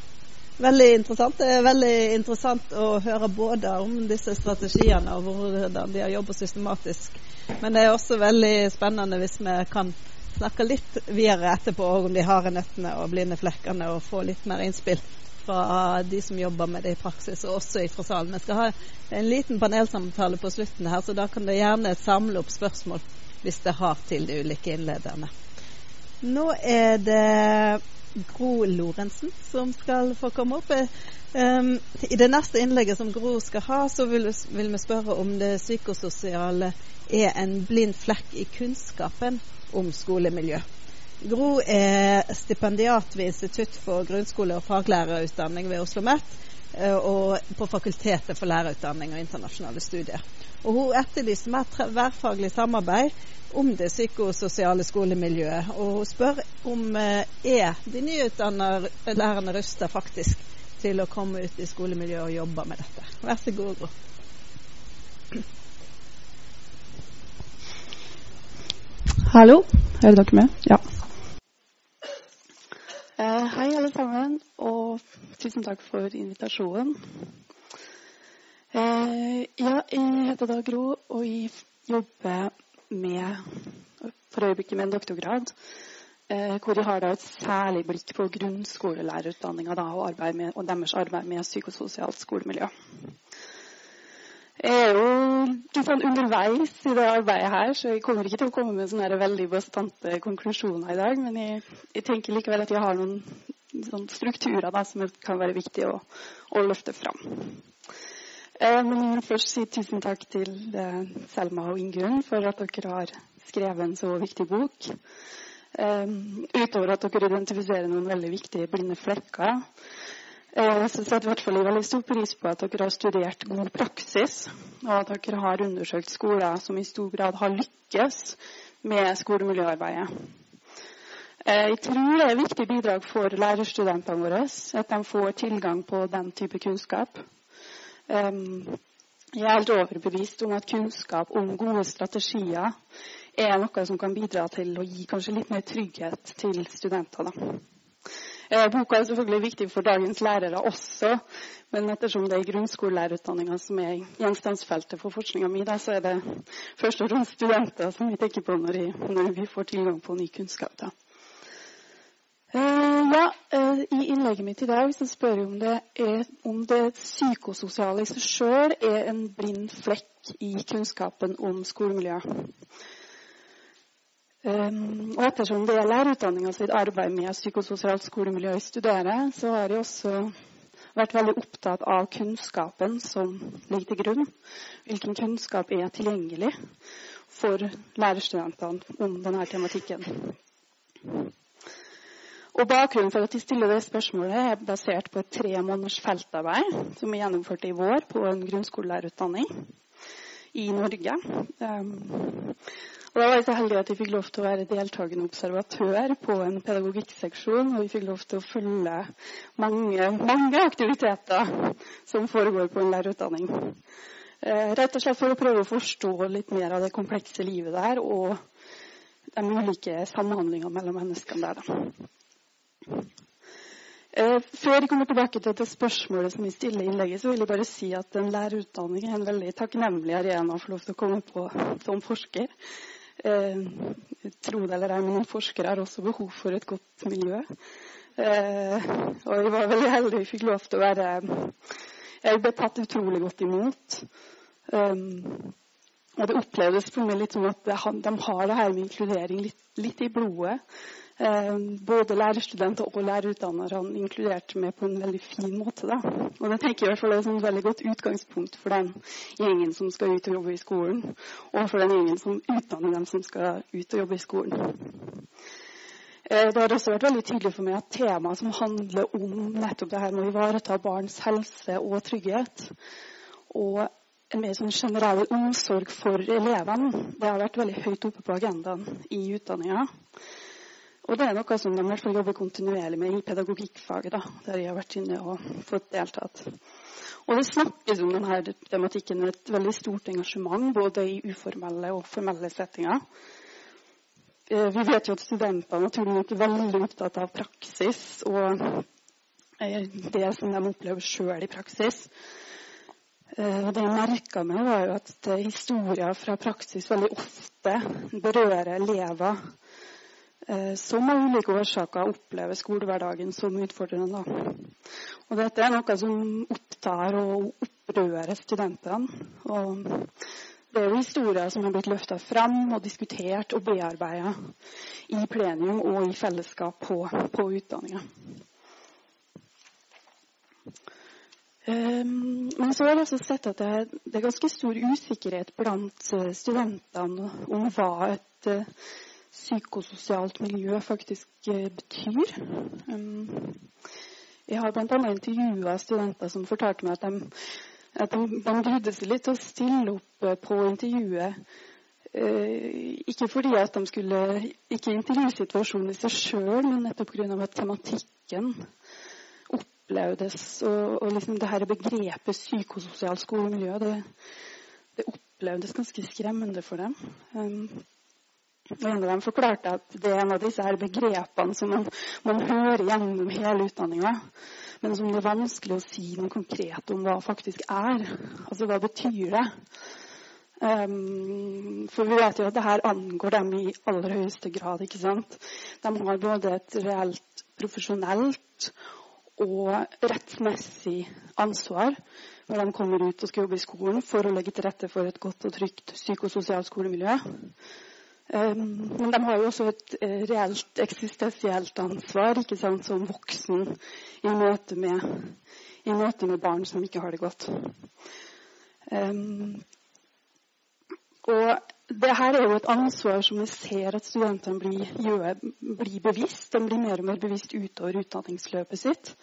Veldig interessant. Det er veldig interessant å høre både om disse strategiene og hvordan de har jobbet systematisk. Men det er også veldig spennende hvis vi kan snakke litt videre etterpå om de harde nøttene og blinde flekkene, og få litt mer innspill fra de som jobber med det i praksis, og også fra salen. Vi skal ha en liten panelsamtale på slutten her, så da kan dere gjerne samle opp spørsmål hvis det har til de ulike innlederne. Nå er det Gro Lorentzen som skal få komme opp. Um, I det neste innlegget som Gro skal ha, så vil, vil vi spørre om det psykososiale er en blind flekk i kunnskapen om skolemiljø. Gro er stipendiat ved Institutt for grunnskole- og faglærerutdanning ved Oslo OsloMet og på Fakultetet for lærerutdanning og internasjonale studier. Og Hun etterlyser mer tverrfaglig samarbeid om det psykososiale skolemiljøet. Og hun spør om eh, er de nyutdannede lærerne rusta faktisk til å komme ut i skolemiljøet og jobbe med dette. Vær så god, Gro. Hallo, hører dere med? Ja. Uh, hei, alle sammen, og tusen takk for invitasjonen. Uh, ja, jeg heter da Gro, og jeg jobber med for øyeblikket med en doktorgrad. Uh, hvor jeg har da et særlig blikk på grunnskolelærerutdanninga og, og deres arbeid med psykososialt skolemiljø. Jeg er jo sånn underveis i det arbeidet her, så jeg kommer ikke til å komme med sånne veldig bastante konklusjoner i dag. Men jeg, jeg tenker likevel at jeg har noen sånn strukturer da, som kan være viktig å, å løfte fram. Eh, men jeg vil først si tusen takk til eh, Selma og Ingunn for at dere har skrevet en så viktig bok. Eh, utover at dere identifiserer noen veldig viktige blinde flekker, Eh, så setter i hvert fall veldig stor pris på at dere har studert god praksis, og at dere har undersøkt skoler som i stor grad har lykkes med skolemiljøarbeidet. Eh, jeg tror det er et viktig bidrag for lærerstudentene våre at de får tilgang på den type kunnskap. Jeg er helt overbevist om at kunnskap om gode strategier er noe som kan bidra til å gi kanskje litt mer trygghet til studentene. Eh, boka er selvfølgelig viktig for dagens lærere også, men ettersom det er grunnskolelærerutdanninga som er gjenstandsfeltet for forskninga mi, så er det først og fremst studenter som vi tenker på når, jeg, når vi får tilgang på ny kunnskap. Da. Uh, ja, uh, I innlegget mitt i dag spør jeg om det, er, om det psykososiale i seg sjøl er en blind flekk i kunnskapen om skolemiljø. Um, og ettersom det er lærerutdanninga sitt arbeid med psykososialt skolemiljø jeg studerer, så har jeg også vært veldig opptatt av kunnskapen som ligger til grunn. Hvilken kunnskap er tilgjengelig for lærerstudentene om denne tematikken. Og Bakgrunnen for at de stiller det spørsmålet, er basert på et tre måneders feltarbeid som er gjennomført i vår på en grunnskolelærerutdanning i Norge. Um, og Da var jeg så heldig at jeg fikk lov til å være deltakende observatør på en pedagogikkseksjon. Og vi fikk lov til å følge mange, mange aktiviteter som foregår på en lærerutdanning. Eh, rett og slett for å prøve å forstå litt mer av det komplekse livet der, og de ulike samhandlingene mellom menneskene der. Eh, før jeg kommer tilbake til det spørsmålet som jeg stiller i innlegget, så vil jeg bare si at en lærerutdanning er en veldig takknemlig arena for lov til å komme på som forsker. Eh, tro det eller ei, men forskere har også behov for et godt miljø. Eh, og jeg var veldig heldig jeg fikk lov til å være Jeg ble tatt utrolig godt imot. Um, og det opplevdes for meg litt som at de har det her med inkludering litt, litt i blodet. Eh, både lærerstudenter og lærerutdannere inkluderte med på en veldig fin måte. Da. Og det tenker jeg i hvert fall er et veldig godt utgangspunkt for den gjengen som skal ut og jobbe i skolen, og for den gjengen som utdanner dem som skal ut og jobbe i skolen. Eh, det har også vært veldig tydelig for meg at temaet som handler om nettopp det her med å ivareta barns helse og trygghet, og en mer sånn generell omsorg for elevene, det har vært veldig høyt oppe på agendaen i utdanninga. Og det er noe som de i hvert fall jobber kontinuerlig med i pedagogikkfaget, da, der jeg har vært inne og fått deltatt. Og det snakkes om denne tematikken med et veldig stort engasjement, både i uformelle og formelle settinger. Eh, vi vet jo at studenter naturlig nok er veldig opptatt av praksis og det som de opplever sjøl i praksis. Og det jeg merka meg, var jo at historier fra praksis veldig ofte berører elever som av ulike årsaker opplever skolehverdagen som utfordrende. Og dette er noe som opptar og opprører studentene. Og det er jo historier som har blitt løfta fram og diskutert og bearbeida i plenum og i fellesskap på, på utdanninga. Um, men så har jeg også sett at det er, ganske stor usikkerhet blant eh, studentene om hva et uh, psykososialt miljø faktisk uh, betyr. Um, jeg har bl.a. intervjua studenter som fortalte meg at de, at de, de grudde seg litt til å stille opp uh, på intervjuet. ikke fordi at de skulle Ikke intervjusituasjonen i seg sjøl, men nettopp pga. at tematikken opplevdes Og, og liksom det her begrepet psykososialt skolemiljø, det, det, opplevdes ganske skremmende for dem. Og En av dem forklarte at det er en av disse her begrepene som man, man hører gjennom hele utdanninga, men som det er vanskelig å si noe konkret om hva faktisk er. Altså hva betyr det? Um, for vi vet jo at det her angår dem i aller høyeste grad. ikke sant? De har både et reelt profesjonelt og rettsmessig ansvar når de kommer ut og skal jobbe i skolen for å legge til rette for et godt og trygt psykososialt skolemiljø. Um, men de har jo også et uh, reelt eksistensielt ansvar ikke sant, som voksen i møte, med, i møte med barn som ikke har det godt. Um, og det her er jo et ansvar som vi ser at studentene blir, blir bevisst. De blir mer og mer bevisst utover utdanningsløpet sitt.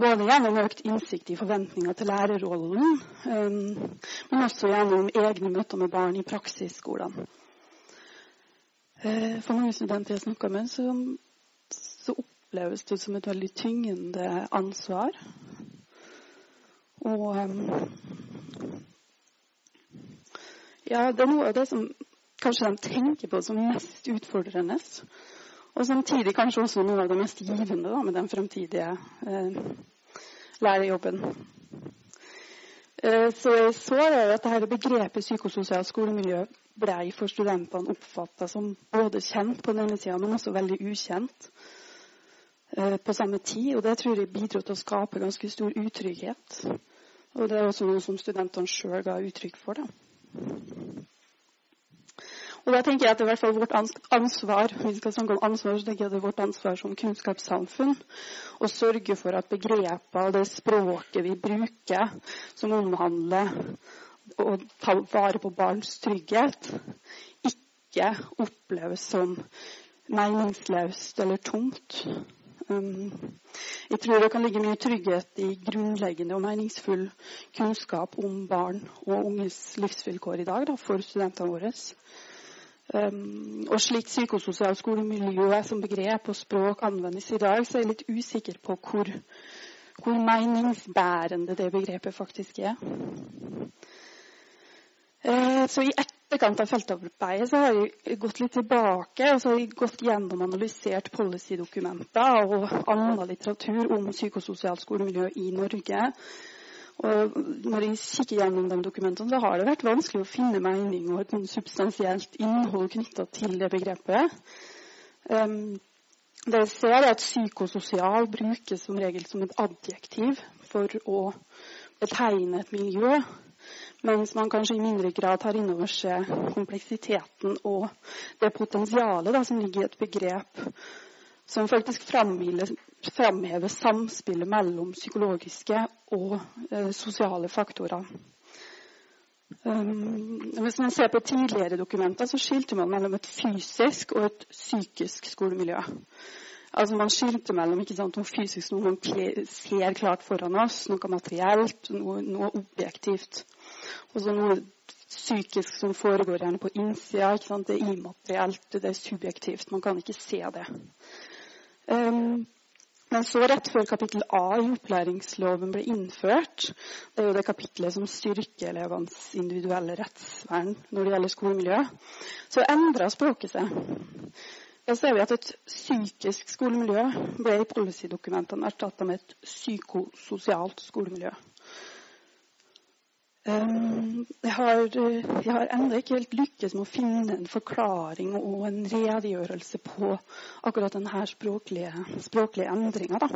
Både gjennom økt innsikt i forventninger til lærerrollen, um, men også gjennom egne møter med barn i praksisskolene. Uh, for mange studenter jeg snakker med, så, så, oppleves det som et veldig tyngende ansvar. Og um, ja, det er noe av det som kanskje de tenker på som mest utfordrende. Og samtidig kanskje også noe av det mest givende da, med den fremtidige eh, lærerjobben. Eh, så jeg så at dette begrepet psykososialt skolemiljø blei for studentene oppfatta som både kjent på den ene sida, men også veldig ukjent eh, på samme tid. Og det tror jeg bidro til å skape ganske stor utrygghet. Og det er også noe som studentene sjøl ga uttrykk for. da. Og da tenker jeg at det er hvert fall vårt ansvar vi skal snakke om ansvar, så tenker jeg at det er vårt ansvar som kunnskapssamfunn å sørge for at begreper og det språket vi bruker, som omhandler å ta vare på barns trygghet, ikke oppleves som meningsløst eller tomt. Um, jeg tror det kan ligge mye trygghet i grunnleggende og meningsfull kunnskap om barn og unges livsvilkår i dag da, for studentene våre. Um, og slik psykososialt skolemiljø som begrep og språk anvendes i dag, så er jeg litt usikker på hvor, hvor meningsbærende det begrepet faktisk er. Uh, så i etterkant av feltarbeidet så har jeg gått litt tilbake og så har jeg gått gjennom analysert policydokumenter og annen litteratur om psykososialt skolemiljø i Norge. Og når jeg kikker gjennom de dokumentene, så har det vært vanskelig å finne mening og et substansielt innhold knytta til det begrepet. Um, det jeg ser, er at psykososial brukes som regel som et adjektiv for å betegne et miljø mens man kanskje i mindre grad tar inn over seg kompleksiteten og det potensialet da, som ligger i et begrep som faktisk framhever samspillet mellom psykologiske og eh, sosiale faktorer. Um, hvis man ser på tidligere dokumenter, så skilte man mellom et fysisk og et psykisk skolemiljø. Altså Man skilte mellom sant, noe fysisk, noe man ser klart foran oss, noe materielt, noe, noe objektivt. Og så noe psykisk som foregår gjerne på innsida. Det er immaterielt, det er subjektivt. Man kan ikke se det. Um, men så rett før kapittel A i opplæringsloven ble innført, det er jo det kapitlet som styrker elevenes individuelle rettsvern når det gjelder skolemiljø, så endra språket seg. da ser vi at et psykisk skolemiljø ble i policydokumentene erstatta med et psykososialt skolemiljø. Um, jeg har, jeg har ennå ikke helt lykkes med å finne en forklaring og en redegjørelse på akkurat denne språklige, språklige endringa.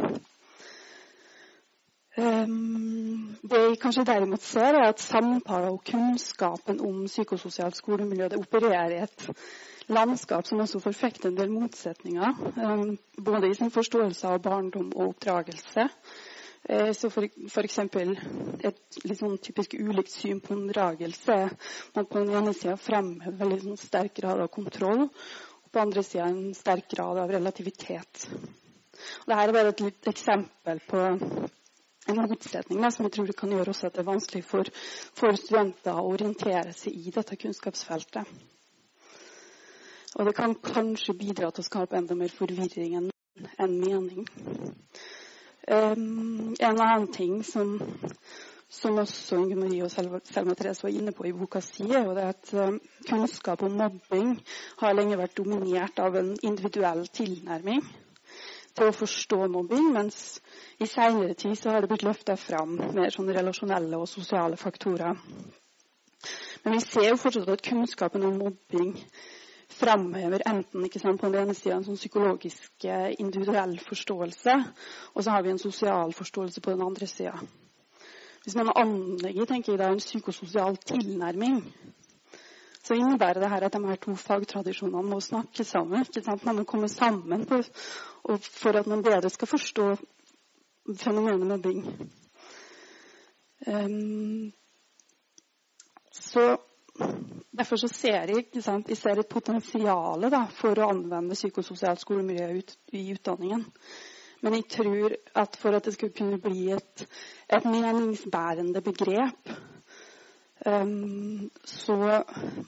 Um, det jeg kanskje derimot ser, er at samtaler og kunnskapen om psykososialt skolemiljø det opererer i et landskap som også forfekter en del motsetninger. Um, både i sin forståelse av barndom og oppdragelse. Uh, så for, for eksempel et litt sånn typisk ulikt syn på unndragelse. Man på den ene sida fremhever veldig sånn sterk grad av kontroll, og på den andre sida en sterk grad av relativitet. Og Dette er bare et litt eksempel på en motsetning som jeg tror det kan gjøre også at det er vanskelig for, for studenter å orientere seg i dette kunnskapsfeltet. Og det kan kanskje bidra til å skape enda mer forvirring enn en mening. Um, en annen ting som, som også Inge Marie og Selma, Therese var inne på i boka si, er det at um, kunnskap om mobbing har lenge vært dominert av en individuell tilnærming til å forstå mobbing, mens i seinere tid så har det blitt løfta fram mer sånne relasjonelle og sosiale faktorer. Men vi ser jo fortsatt at kunnskapen om mobbing framhever enten sant, på den ene sida en sånn psykologisk eh, individuell forståelse, og så har vi en sosial forståelse på den andre sida. Hvis man anlegger tenker jeg da, en psykososial tilnærming, så innebærer det her at de her to fagtradisjonene må snakke sammen. ikke sant? Man må komme sammen på, for at man bedre skal forstå fenomenet mobbing. Um, så Derfor så ser jeg, jeg ser et potensial for å anvende psykososialt skolemiljø ut, i utdanningen. Men jeg tror at for at det skulle kunne bli et, et meningsbærende begrep, um, så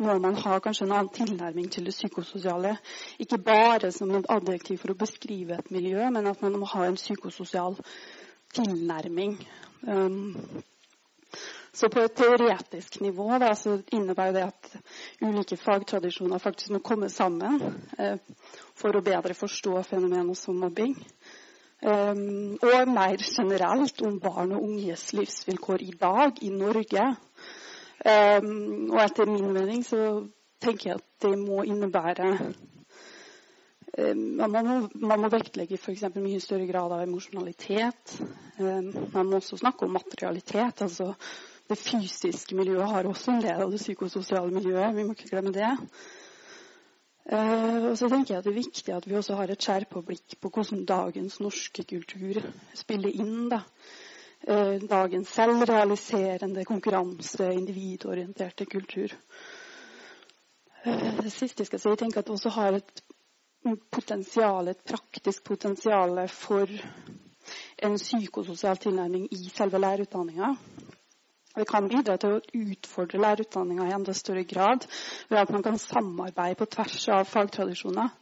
må man ha kanskje en annen tilnærming til det psykososiale. Ikke bare som et adjektiv for å beskrive et miljø, men at man må ha en psykososial tilnærming. Um, så på et teoretisk nivå da, så innebærer det at ulike fagtradisjoner faktisk må komme sammen eh, for å bedre forstå fenomenet som mobbing. Um, og mer generelt om barn og unges livsvilkår i dag i Norge. Um, og etter min mening så tenker jeg at det må innebære man, må, man må vektlegge f.eks. mye større grad av emosjonalitet. man må også snakke om materialitet. altså det fysiske miljøet har også en del av det psykososiale miljøet. Vi må ikke glemme det. Uh, og så tenker jeg at Det er viktig at vi også har et skjerpa blikk på hvordan dagens norske kultur spiller inn. da. Dagens selvrealiserende, konkurranse, individorienterte kultur. Det siste jeg skal si, jeg tenker at det også har et potensial, et praktisk potensial for en psykososial tilnærming i selve lærerutdanninga. Det kan bidra til å utfordre lærerutdanninga i enda større grad ved at man kan samarbeide på tvers av fagtradisjoner.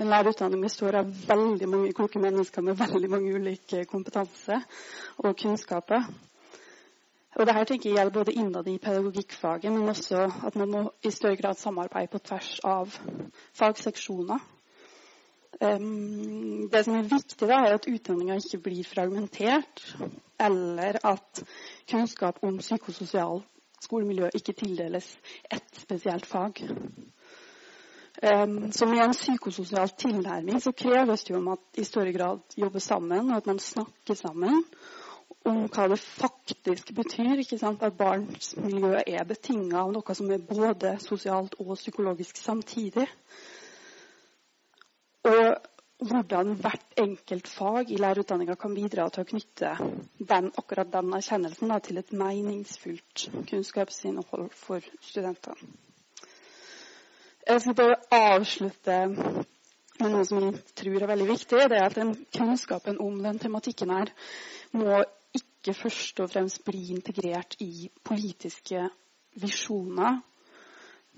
En lærerutdanning består av veldig mange kloke mennesker med veldig mange ulike kompetanse og kunnskaper. Og Dette tenker jeg gjelder både innad i pedagogikkfaget, men også at man må i større grad samarbeide på tvers av fagseksjoner. Um, det som er viktig, da, er at utdanninga ikke blir fragmentert, eller at kunnskap om psykososial skolemiljø ikke tildeles ett spesielt fag. Um, så med en psykososial tilnærming så kreves det jo om at i større grad jobber sammen, og at man snakker sammen om hva det faktisk betyr. ikke sant? At barns miljø er betinga av noe som er både sosialt og psykologisk samtidig. Og hvordan hvert enkelt fag i lærerutdanninga kan bidra til å knytte den, akkurat den erkjennelsen da, til et meningsfullt kunnskapsinnhold for studentene. Jeg skal avslutte med noe som jeg tror er veldig viktig. Det er at den kunnskapen om den tematikken her må ikke først og fremst bli integrert i politiske visjoner.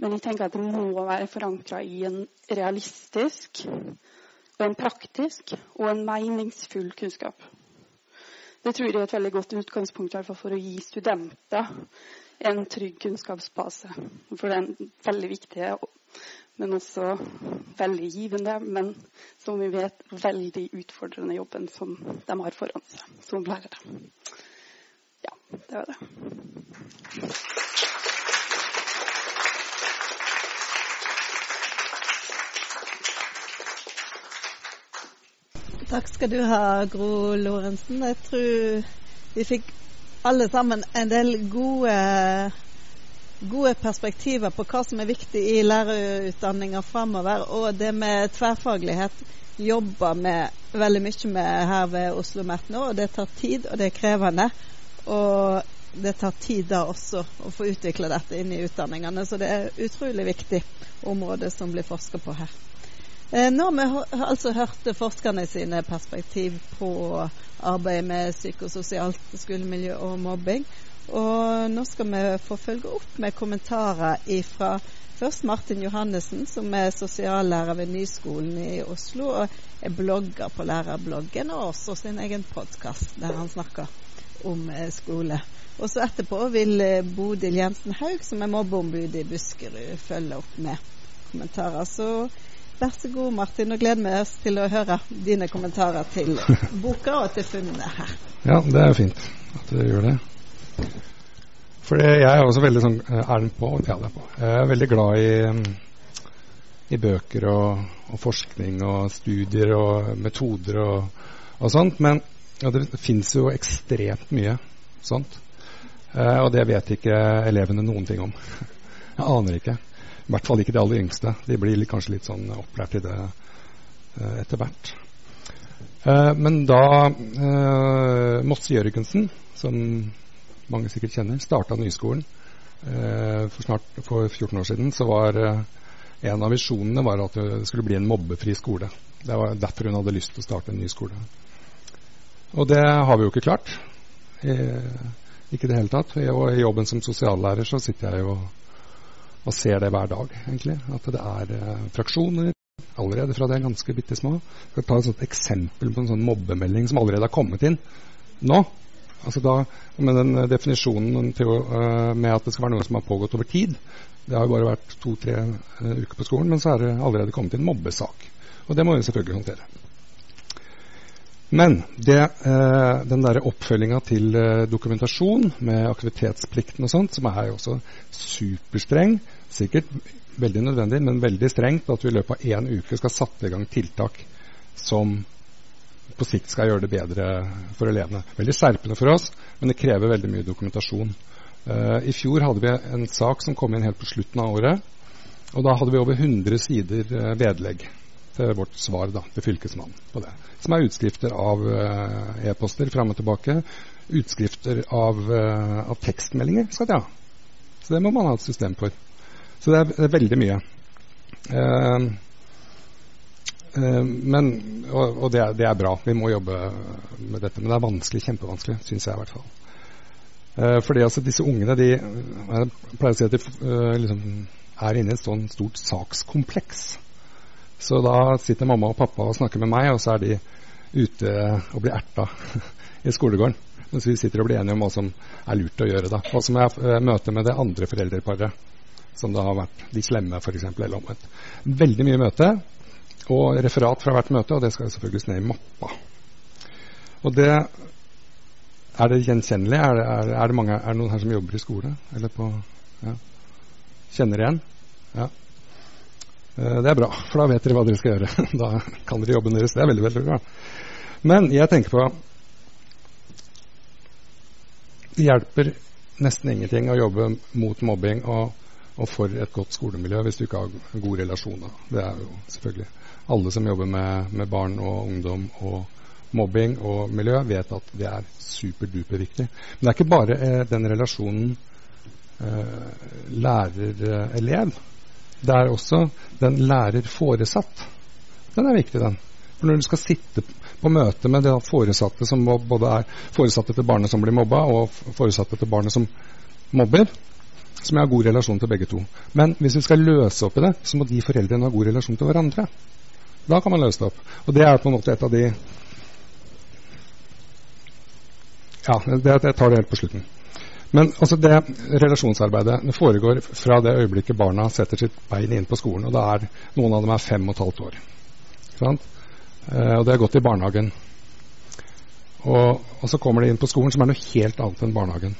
Men jeg tenker at det må være forankra i en realistisk og en praktisk og en meningsfull kunnskap. Det tror jeg er et veldig godt utgangspunkt for å gi studenter en trygg kunnskapsbase. For det er en veldig viktig, men også veldig givende, men som vi vet veldig utfordrende jobben som de har foran seg som lærere. Ja, det var det. Takk skal du ha, Gro Lorentzen. Jeg tror vi fikk alle sammen en del gode, gode perspektiver på hva som er viktig i lærerutdanninga framover. Og det med tverrfaglighet jobber vi veldig mye med her ved Oslo OsloMet nå. og Det tar tid, og det er krevende. Og det tar tid da også å få utvikle dette inn i utdanningene. Så det er utrolig viktig område som blir forska på her. Eh, nå har vi altså hørt forskerne sine perspektiv på arbeidet med psykososialt skolemiljø og mobbing. Og nå skal vi få følge opp med kommentarer fra først Martin Johannessen, som er sosiallærer ved Nyskolen i Oslo og er blogger på lærerbloggen, og også sin egen podkast der han snakker om eh, skole. Og så etterpå vil eh, Bodil Jensen Haug, som er mobbeombud i Buskerud, følge opp med kommentarer. Så Vær så god, Martin. og gleder vi oss til å høre dine kommentarer til [LAUGHS] boka og til funnene her. Ja, det er fint at du gjør det. For jeg er også veldig sånn eh, Er den på? Ja, den er på. Jeg er veldig glad i, mm, i bøker og, og, forskning og studier og metoder og, og sånt. Men ja, det fins jo ekstremt mye sånt. Eh, og det vet ikke elevene noen ting om. [LAUGHS] Jeg aner ikke. I hvert fall ikke de aller yngste. De blir kanskje litt sånn opplært i det uh, etter hvert. Uh, men da uh, Mosse Jørgensen, som mange sikkert kjenner, starta Nyskolen for snart for 14 år siden, så var en av visjonene var at det skulle bli en mobbefri skole. Det var derfor hun hadde lyst til å starte en ny skole. Og det har vi jo ikke klart. I, ikke i det hele tatt. Og i jobben som sosiallærer så sitter jeg jo og ser det hver dag, egentlig. At det er eh, fraksjoner allerede fra det er ganske bitte små. Jeg skal ta et sånt eksempel på en sånn mobbemelding som allerede har kommet inn nå. Altså da, Med den eh, definisjonen uh, med at det skal være noe som har pågått over tid. Det har jo bare vært to-tre uker på skolen, men så er det allerede kommet inn mobbesak. Og det må vi selvfølgelig håndtere. Men det, eh, den der oppfølginga til eh, dokumentasjon med aktivitetsplikten og sånt, som er jo også superstreng, sikkert veldig nødvendig, men veldig strengt, at vi i løpet av én uke skal sette i gang tiltak som på sikt skal gjøre det bedre for elevene. Veldig skjerpende for oss, men det krever veldig mye dokumentasjon. Eh, I fjor hadde vi en sak som kom inn helt på slutten av året. Og da hadde vi over 100 sider uh, vedlegg til vårt svar da, til Fylkesmannen på det. Som er utskrifter av uh, e-poster fram og tilbake. Utskrifter av, uh, av tekstmeldinger skal de ha. Så det må man ha et system for. Så det er, det er veldig mye. Uh, men, og, og det, er, det, er, bra. Vi må jobbe med dette. Men det er vanskelig, kjempevanskelig, syns jeg i hvert fall. fordi altså disse ungene de, Jeg pleier å si at de liksom, er inne i et sånn stort sakskompleks. Så da sitter mamma og pappa og snakker med meg, og så er de ute og blir erta [LAUGHS] i skolegården. Mens vi sitter og blir enige om hva som er lurt å gjøre. da. Og så må jeg møte med det andre foreldreparet, som det har vært de slemme, f.eks., eller omvendt. Veldig mye møte og referat fra hvert møte, og det skal selvfølgelig ned i mappa. Og det Er det gjenkjennelig? Er det, er, er det, mange, er det noen her som jobber i skole? Eller på ja. Kjenner igjen? Ja. Eh, det er bra, for da vet dere hva dere skal gjøre. [LAUGHS] Da kan dere jobben deres. Det er veldig, veldig bra. Men jeg tenker på Det hjelper nesten ingenting å jobbe mot mobbing og, og, for et godt skolemiljø hvis du ikke har gode relasjoner. Det er jo selvfølgelig Alle som jobber med, med barn og ungdom og mobbing og miljø, vet at det er superduper viktig. Men det er ikke bare eh, den relasjonen eh, lærer-elev. Det er også den lærer-foresatt. Den er viktig, den. For når du skal sitte på møte med det foresatte som både er foresatte til barnet som blir mobba, og foresatte til barnet som mobber, som jeg har god relasjon til begge to. Men hvis vi skal løse opp i det, så må de foreldrene ha god relasjon til hverandre. Da kan man løse det opp. Og det er på en måte et av de Ja, det, jeg tar det helt på slutten. Men altså det relasjonsarbeidet det foregår fra det øyeblikket barna setter sitt bein inn på skolen. og da er Noen av dem er fem og et halvt år. Eh, og det har gått i barnehagen. Og, og, så kommer de inn på skolen, som er noe helt annet enn barnehagen.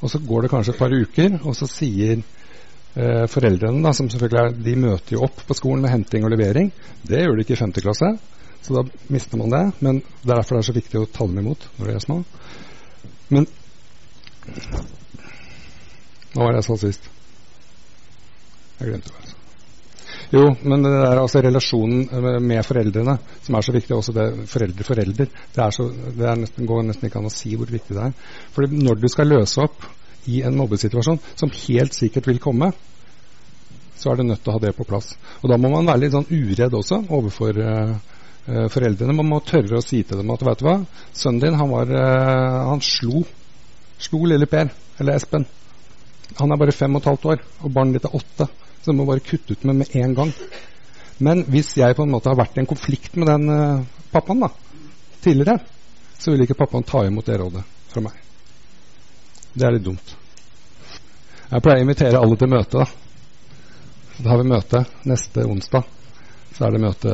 Og så går det kanskje et par uker, og så sier eh, foreldrene, da, som selvfølgelig er, de møter jo opp på skolen med henting og levering. Det gjør de ikke i 5. klasse, så da mister man det. Men det er derfor det er så viktig å ta dem imot når de er små. Men hva var det jeg sa sist? Jeg glemte det. Jo, men det er altså relasjonen med foreldrene som er så viktig. Også det foreldre-forelder. Det, så, det nesten, går nesten ikke an å si hvor viktig det er. For når du skal løse opp i en mobbesituasjon, som helt sikkert vil komme, så er du nødt til å ha det på plass. Og da må man være litt sånn uredd også overfor uh, foreldrene. Man må tørre å si til dem at vet du hva, sønnen din han, var, uh, han slo slo lille Per, eller Espen. Han er bare fem og et halvt år, og barnet ditt er åtte. Så det må bare kutte ut med med en gang. Men hvis jeg på en måte har vært i en konflikt med den uh, pappaen da, tidligere, så vil ikke pappaen ta imot det rådet fra meg. Det er litt dumt. Jeg pleier å invitere alle til møte. Da Da har vi møte neste onsdag. Så er det møte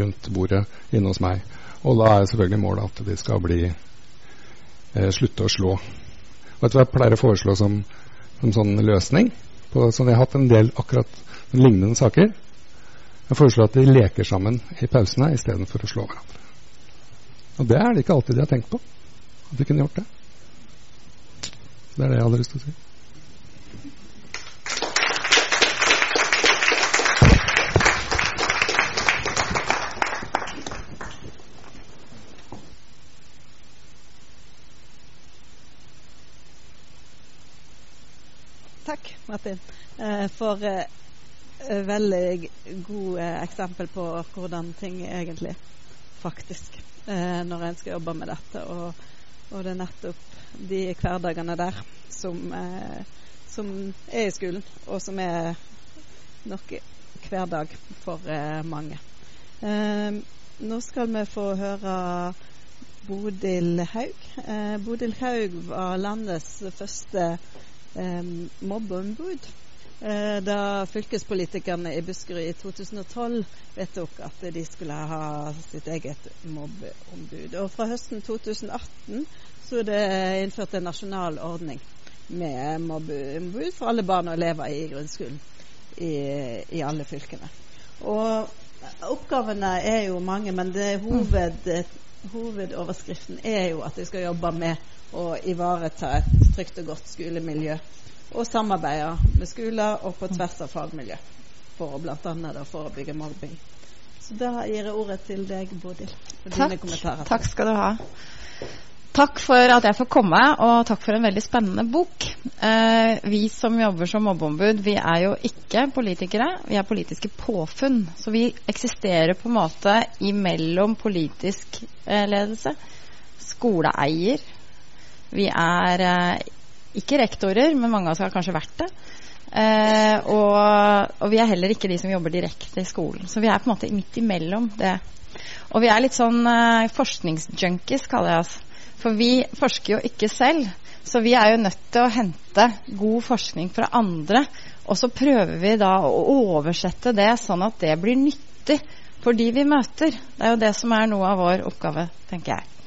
rundt bordet inne hos meg. Og da er selvfølgelig målet at de skal bli eh, slutte å slå Vet du hva jeg pleier å foreslå som, som sånn løsning? På, sånn, jeg har hatt en del akkurat lignende saker. Jeg foreslår at de leker sammen i pausene istedenfor å slå hverandre. Og det er det ikke alltid de har tenkt på. At de kunne gjort det. Det er det jeg hadde lyst til å si. Takk, Martin, eh, for eh, veldig gode eksempel på hvordan ting egentlig faktisk når en skal jobbe med dette. Og, og det er nettopp de hverdagene der som, som, er i skolen, og som er nok hverdag for mange. nå skal vi få høre Bodil Haug. Bodil Haug var landets første eh, mobbeombud. Eh, da fylkespolitikerne i Buskerud i 2012 vedtok at de skulle ha sitt eget mobbeombud. Og fra høsten 2018 så er det innført en nasjonal ordning med mobbeombud for alle barn og elever i grunnskolen i, i alle fylkene. Og oppgavene er jo mange, men hoved, hovedoverskriften er jo at de skal jobbe med å ivareta et trygt og godt skolemiljø. Og samarbeide med skoler og på tvers av fagmiljø for å bl.a. forebygge mobbing. Så da gir jeg ordet til deg, Bodil, for takk. dine kommentarer. Takk skal du ha. Takk for at jeg får komme, og takk for en veldig spennende bok. Eh, vi som jobber som mobbeombud, vi er jo ikke politikere. Vi er politiske påfunn. Så vi eksisterer på en måte imellom politisk eh, ledelse, skoleeier, vi er eh, ikke rektorer, men mange av oss har kanskje vært det. Eh, og, og, vi er heller ikke de som jobber direkte i skolen. Så vi er på en måte midt imellom det. Og vi er litt sånn eh, forskningsjunkies, kaller jeg oss. For vi forsker jo ikke selv. Så vi er jo nødt til å hente god forskning fra andre. Og så prøver vi da å oversette det sånn at det blir nyttig for de vi møter. Det er jo det som er noe av vår oppgave, tenker jeg.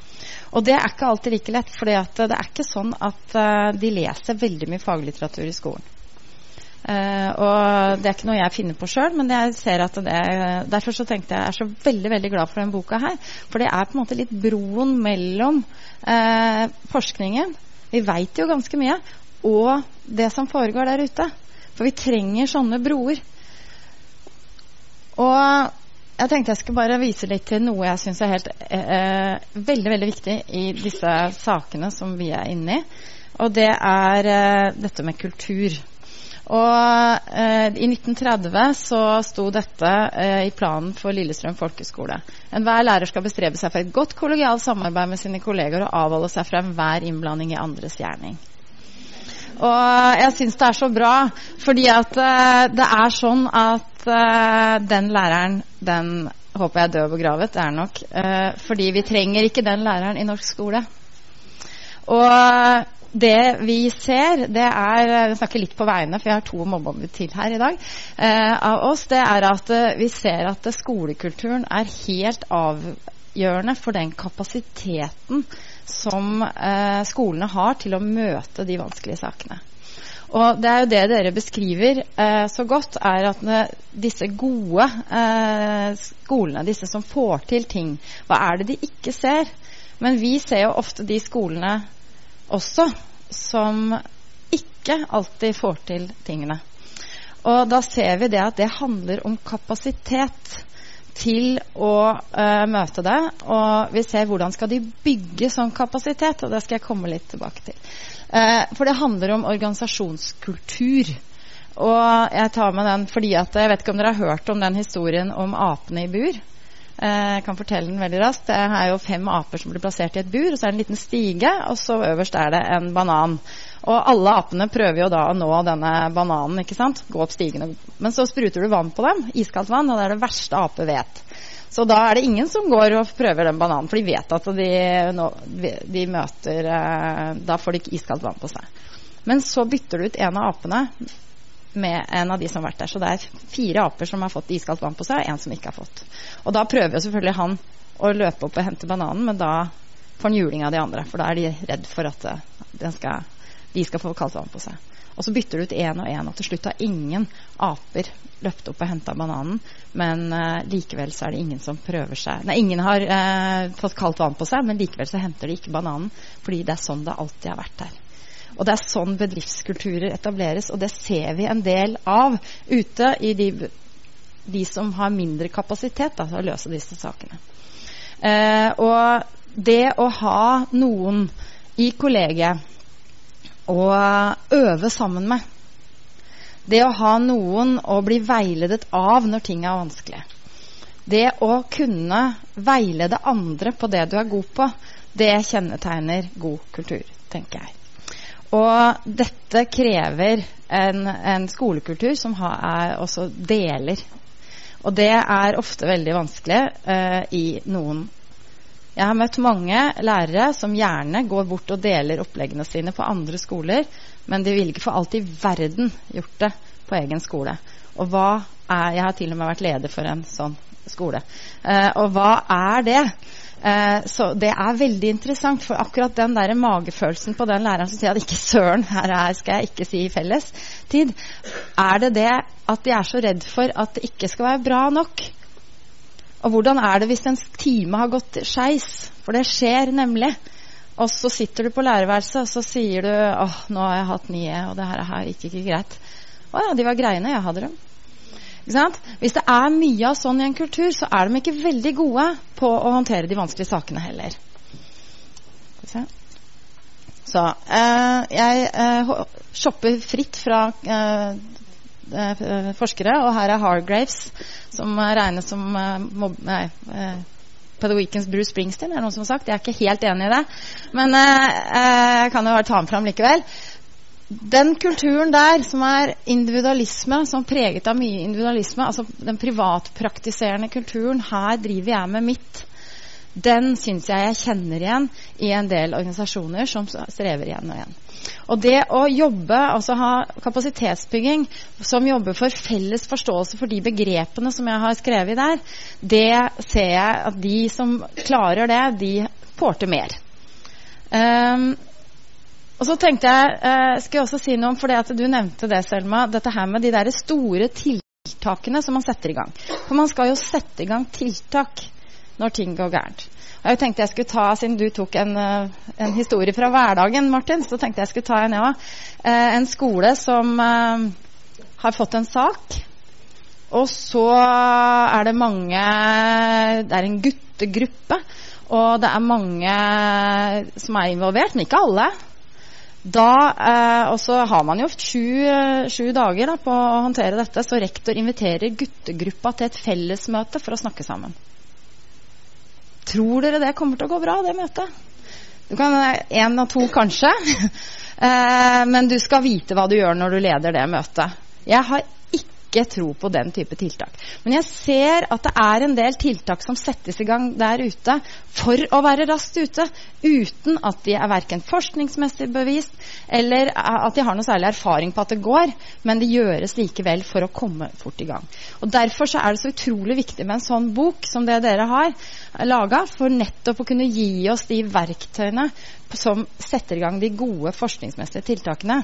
Og det er ikke alltid like lett, for det er ikke sånn at uh, de leser veldig mye faglitteratur i skolen. Uh, og det er ikke noe jeg finner på sjøl, men jeg ser at det derfor så tenkte jeg jeg er så veldig veldig glad for denne boka her. For det er på en måte litt broen mellom uh, forskningen, vi veit jo ganske mye, og det som foregår der ute. For vi trenger sånne broer. Og jeg tenkte jeg skulle bare vise litt til noe jeg syns er helt eh, veldig veldig viktig i disse sakene som vi er inne i. Og det er eh, dette med kultur. Og eh, I 1930 så sto dette eh, i planen for Lillestrøm folkeskole. Enhver lærer skal bestrebe seg for et godt kollegialt samarbeid med sine kolleger og avholde seg fra enhver innblanding i andres gjerning. Og jeg syns det er så bra, fordi at uh, det er sånn at uh, den læreren, den håper jeg er død og er nok. Uh, fordi vi trenger ikke den læreren i norsk skole. og det vi ser, det er Jeg snakker litt på vegne, for jeg har to mobbeombud til her i dag. Uh, av oss, Det er at eh, vi ser at eh, skolekulturen er helt avgjørende for den kapasiteten som eh, skolene har til å møte de vanskelige sakene. Og det er jo det dere beskriver eh, så godt, er at disse gode eh, skolene, disse som får til ting, hva er det de ikke ser? Men vi ser jo ofte de skolene også som ikke alltid får til tingene. Og da ser vi det at det handler om kapasitet til å uh, møte det. Og vi ser hvordan skal de bygge sånn kapasitet, og det skal jeg komme litt tilbake til. Uh, for det handler om organisasjonskultur. Og jeg tar med den fordi at jeg vet ikke om dere har hørt om den historien om apene i bur. Eh, jeg kan fortelle den veldig raskt. Det er jo fem aper som blir plassert i et bur. og Så er det en liten stige, og så øverst er det en banan. Og alle apene prøver jo da å nå denne bananen. ikke sant? Gå opp stigen. Men så spruter du vann på dem. Iskaldt vann. Og det er det verste ape vet. Så da er det ingen som går og prøver den bananen, for de vet at de, de møter eh, Da får de ikke iskaldt vann på seg. Men så bytter du ut en av apene med en av de som har vært der. Så det er fire aper som har fått iskaldt vann på seg, og en som ikke har fått. Og da prøver jo selvfølgelig han å løpe opp og hente bananen, men da får han juling av de andre. For da er de redd for at den skal, de skal få kaldt på seg. Og så bytter du ut én og én, og til slutt har ingen aper løpt opp og henta bananen. Men uh, likevel så er det ingen som prøver seg Nei, ingen har uh, fått kaldt vann på seg, men likevel så henter de ikke bananen. Fordi det er sånn det alltid har vært her. Og det er sånn bedriftskulturer etableres, og det ser vi en del av ute i de, de som har mindre kapasitet da, til å løse disse sakene. Uh, og det å ha noen i kollegiet å øve sammen med Det å ha noen å bli veiledet av når ting er vanskelig. Det å kunne veilede andre på det du er god på, det kjennetegner god kultur, tenker jeg. Og dette krever en, en skolekultur som har, er også deler. Og det er ofte veldig vanskelig uh, i noen Jeg har møtt mange lærere som gjerne går bort og deler oppleggene sine på andre skoler, men de vil ikke for alt i verden gjort det på egen skole. Og hva er Jeg har til og med vært leder for en sånn skole. Eh, og hva er det? Eh, så det er veldig interessant, for akkurat den der magefølelsen på den læreren som sier at ikke søren, her her skal jeg ikke si i fellestid, er det det at de er så redd for at det ikke skal være bra nok? Og hvordan er det hvis en time har gått skeis? For det skjer nemlig. Og så sitter du på lærerværelset og så sier du åh, nå har jeg hatt nye, og det her gikk ikke greit. Å ja, de var greie når jeg hadde dem. Hvis det er mye av sånn i en kultur, så er de ikke veldig gode på å håndtere de vanskelige sakene heller. Så eh, jeg eh, shopper fritt fra eh, forskere, og her er Hargraves, som regnes som eh, mob nei, eh, Weekends Bruce Springsteen, er det noen som har sagt. Jeg er ikke helt enig i det, men jeg kan jo bare ta den fram likevel. Den kulturen der, som er individualisme, som er preget av mye individualisme, altså den privatpraktiserende kulturen, her driver jeg med mitt, den syns jeg jeg kjenner igjen i en del organisasjoner som strever igjen og igjen. Og det å jobbe, altså ha kapasitetsbygging som jobber for felles forståelse for de begrepene som jeg har skrevet der, det ser jeg at de som klarer det, de får til mer. Um, og så tenkte jeg eh, skal jeg også si noe om, for du nevnte det, Selma, dette her med de der store tiltakene som man setter i gang. For man skal jo sette i gang tiltak når ting går gærent. Og jeg tenkte jeg skulle ta, Siden du tok en, eh, en historie fra hverdagen, Martin, så tenkte jeg skulle ta en, ja. Eh, en skole som eh, har fått en sak. Og så er det mange Det er en guttegruppe. Og det er mange som er involvert, men ikke alle. Da, eh, og så har man jo sju, sju dager da, på å håndtere dette, så rektor inviterer guttegruppa til et fellesmøte for å snakke sammen. Tror dere det kommer til å gå bra, det møtet? Du kan Én av to, kanskje. [LAUGHS] eh, men du skal vite hva du gjør når du leder det møtet. Jeg har ikke tro på den type tiltak. Men jeg ser at det er en del tiltak som settes i gang der ute for å være raskt ute, uten at de er verken forskningsmessig bevist eller at de har noe særlig erfaring på at det går, men det gjøres likevel for å komme fort i gang. Og Derfor så er det så utrolig viktig med en sånn bok som det dere har laga, for nettopp å kunne gi oss de verktøyene som setter i gang de gode forskningsmessige tiltakene.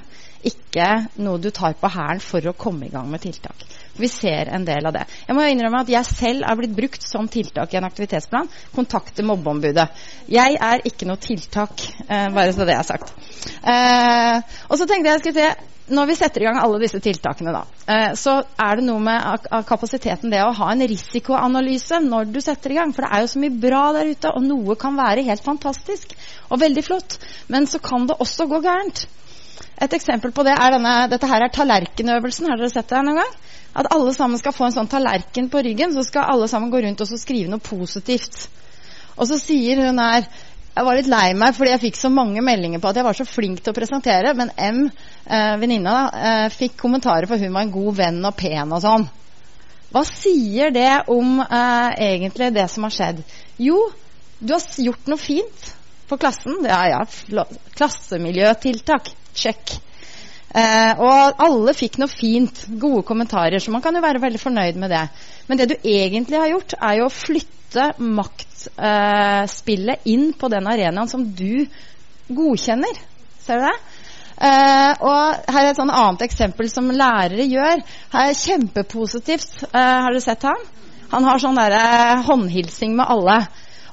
Ikke noe du tar på hælen for å komme i gang med tiltak. Vi ser en del av det. Jeg må innrømme at jeg selv er blitt brukt som tiltak i en aktivitetsplan. Kontakte mobbeombudet. Jeg er ikke noe tiltak, eh, bare så det er sagt. Eh, og så tenkte jeg skulle se når vi setter i gang alle disse tiltakene, da, eh, så er det noe med kapasiteten det å ha en risikoanalyse når du setter i gang. For det er jo så mye bra der ute, og noe kan være helt fantastisk og veldig flott. Men så kan det også gå gærent. Et eksempel på det er denne, dette her er tallerkenøvelsen. Har dere sett det noen gang? At alle sammen skal få en sånn tallerken på ryggen, så skal alle sammen gå rundt og skrive noe positivt. Og så sier hun her jeg var litt lei meg fordi jeg fikk så mange meldinger på at jeg var så flink til å presentere, men M, eh, venninna, eh, fikk kommentarer for hun var en god venn og pen og sånn. Hva sier det om eh, egentlig det som har skjedd? Jo, du har gjort noe fint for klassen. Ja, ja, klassemiljøtiltak. Sjekk. Eh, og alle fikk noe fint, gode kommentarer, så man kan jo være veldig fornøyd med det. Men det du egentlig har gjort, er jo å flytte maktspillet eh, inn på den arenaen som du godkjenner. Ser du det? Uh, og her er et sånn annet eksempel som lærere gjør. Her er Kjempepositivt. Uh, har dere sett han? Han har sånn der, uh, håndhilsing med alle.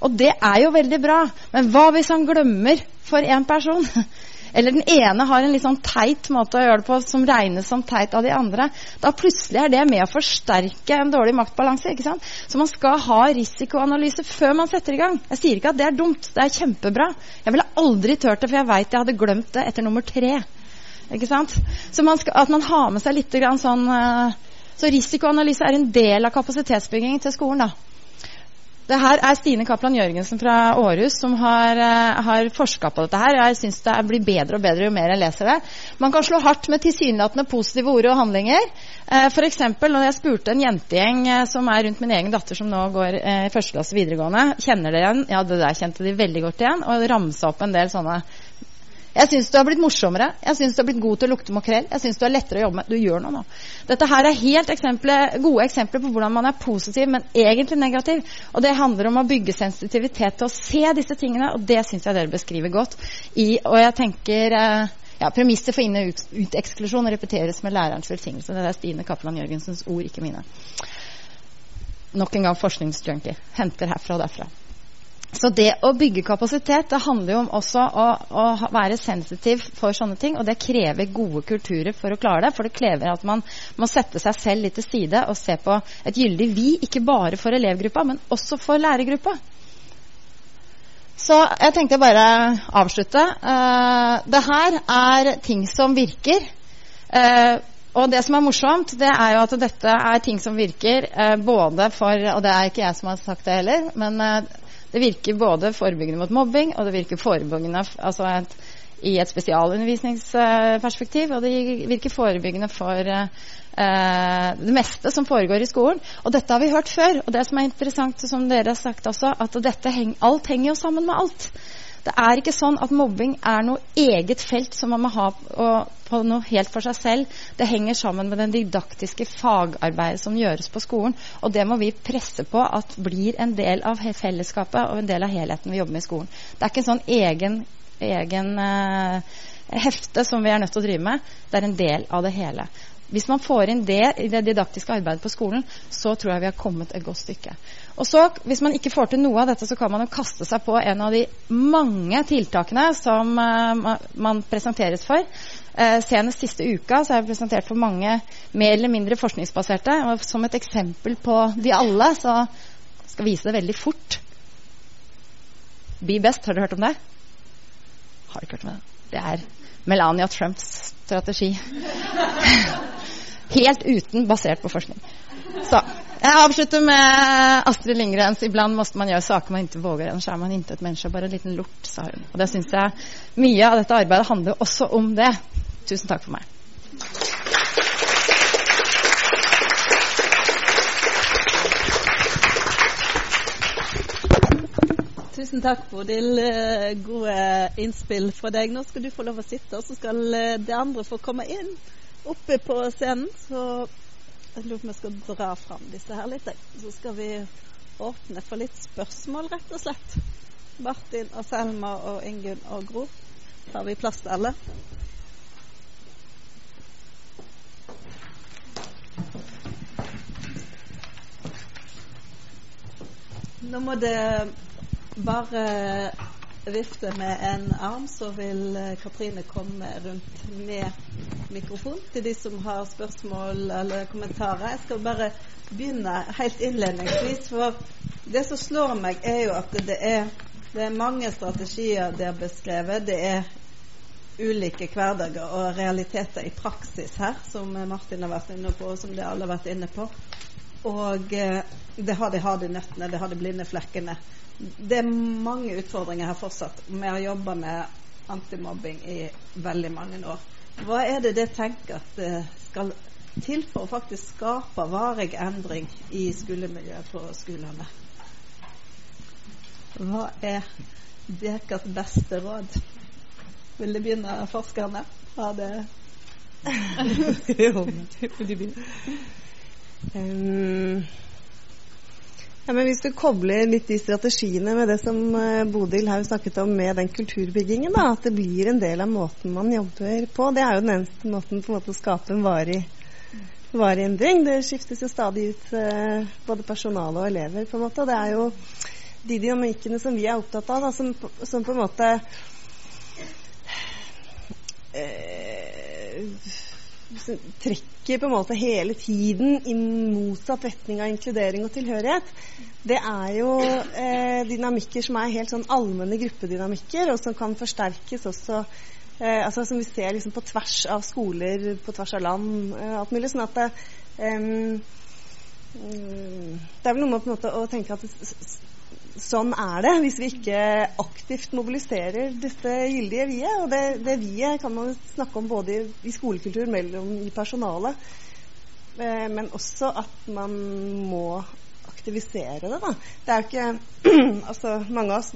Og det er jo veldig bra. Men hva hvis han glemmer for én person? [LAUGHS] Eller den ene har en litt sånn teit måte å gjøre det på som regnes som teit av de andre. Da plutselig er det med å forsterke en dårlig maktbalanse. ikke sant? Så man skal ha risikoanalyse før man setter i gang. Jeg sier ikke at det er dumt. Det er kjempebra. Jeg ville aldri turt det, for jeg veit jeg hadde glemt det etter nummer tre. Ikke sant? Så man skal, at man har med seg litt sånn uh, Så risikoanalyse er en del av kapasitetsbyggingen til skolen. da. Det her er Stine Kaplan Jørgensen fra Århus som har, uh, har forska på dette. her. Jeg syns det blir bedre og bedre jo mer jeg leser det. Man kan slå hardt med tilsynelatende positive ord og handlinger. Uh, F.eks. når jeg spurte en jentegjeng uh, som er rundt min egen datter, som nå går i første klasse videregående, kjenner dere igjen? Ja, det der kjente de veldig godt igjen. Og ramsa opp en del sånne jeg syns du har blitt morsommere. Jeg syns du har blitt god til å lukte makrell. Jeg syns du er lettere å jobbe med. Du gjør noe nå. Dette her er helt eksempler, gode eksempler på hvordan man er positiv, men egentlig negativ. Og det handler om å bygge sensitivitet til å se disse tingene, og det syns jeg dere beskriver godt. I, og jeg tenker eh, ja, Premisset for inn- og uteksklusjon repeteres med lærerens velsignelse. Det er Stine Kaplan Jørgensens ord, ikke mine. Nok en gang forskningsjunkie. Henter herfra og derfra. Så det å bygge kapasitet det handler jo om også å, å, være sensitiv for sånne ting. Og det krever gode kulturer for å klare det. For det krever at man må sette seg selv litt til side og se på et gyldig vi, ikke bare for elevgruppa, men også for lærergruppa. Så jeg tenkte bare avslutte. Uh, det her er ting som virker. Uh, og det som er morsomt, det er jo at dette er ting som virker uh, både for Og det er ikke jeg som har sagt det heller, men det virker både forebyggende mot mobbing, og det virker forebyggende altså et, i et spesialundervisningsperspektiv, og det virker forebyggende for eh, det meste som foregår i skolen. Og dette har vi hørt før. Og det som er interessant, som dere har sagt også, at heng, alt henger jo sammen med alt. Det er ikke sånn at mobbing er noe eget felt som man må ha på noe helt for seg selv. Det henger sammen med den didaktiske fagarbeidet som gjøres på skolen. Og det må vi presse på at blir en del av fellesskapet og en del av helheten vi jobber med i skolen. Det er ikke en sånn egen, egen uh, hefte som vi er nødt til å drive med. Det er en del av det hele. Hvis man får inn det i det didaktiske arbeidet på skolen, så tror jeg vi har kommet et godt stykke. Og så, Hvis man ikke får til noe av dette, så kan man jo kaste seg på en av de mange tiltakene som uh, man presenteres for. Uh, senest siste uka så er jeg presentert for mange mer eller mindre forskningsbaserte. og Som et eksempel på de alle, så skal jeg vise det veldig fort. Be Best, har dere hørt om det? Har dere hørt om det? Det er Melania Trumps strategi. [LAUGHS] Helt uten basert på forskning. Så jeg avslutter med Astrid Lindgrens iblant måste man gjøre saker man ikke våger, annars er man inte ett människa, bara en liten lort', sa hun. Og det syns jeg mye av dette arbeidet handler også om det. Tusen takk for meg. Tusen takk, Bodil. Gode innspill fra deg. Nå skal du få lov å sitte, og så skal eh, det andre få komme inn oppe på scenen. Så jeg lurer på om jeg skal dra fram disse her litt. Så skal vi åpne for litt spørsmål, rett og slett. Martin og Selma og Ingunn og Gro. Har vi plass til alle? Nå må det bare vifte med en arm, så vil eh, Katrine komme rundt med mikrofon til de som har spørsmål eller kommentarer. Jeg skal bare begynne helt innledningsvis. For det som slår meg, er jo at det er, det er mange strategier det er beskrevet. Det er ulike hverdager og realiteter i praksis her, som Martin har vært inne på, og som de alle har vært inne på. Og eh, det har de harde nøttene, det har de blinde flekkene det er mange utfordringer her fortsatt. Vi har jobba med antimobbing i veldig mange år. Hva er det det tenker at det skal til for å faktisk skape varig endring i skolemiljøet på skolene? Hva er deres beste råd? Vil det begynne, forskerne? Har det [LAUGHS] um, ja, men Hvis du kobler litt de strategiene med det som uh, Bodil har snakket om med den kulturbyggingen, da, at det blir en del av måten man jobber på, det er jo den eneste måten på en måte å skape en varig, varig endring. Det skiftes jo stadig ut uh, både personale og elever, på en måte. og Det er jo de dynamikkene som vi er opptatt av, da, som, som på en måte uh, trekker på en måte hele tiden i motsatt retning av inkludering og tilhørighet, det er jo eh, dynamikker som er helt sånn allmenne gruppedynamikker, og som kan forsterkes også eh, altså Som vi ser liksom på tvers av skoler, på tvers av land, eh, alt mulig. sånn at det, um, det er vel noe med å tenke at sånn er det hvis vi ikke aktivt mobiliserer dette gyldige vi-et. Og det, det vi-et kan man snakke om både i, i skolekultur, mellom i personalet, eh, men også at man må aktivisere det. Da. Det er jo ikke [CLEARS THROAT] Altså, mange av oss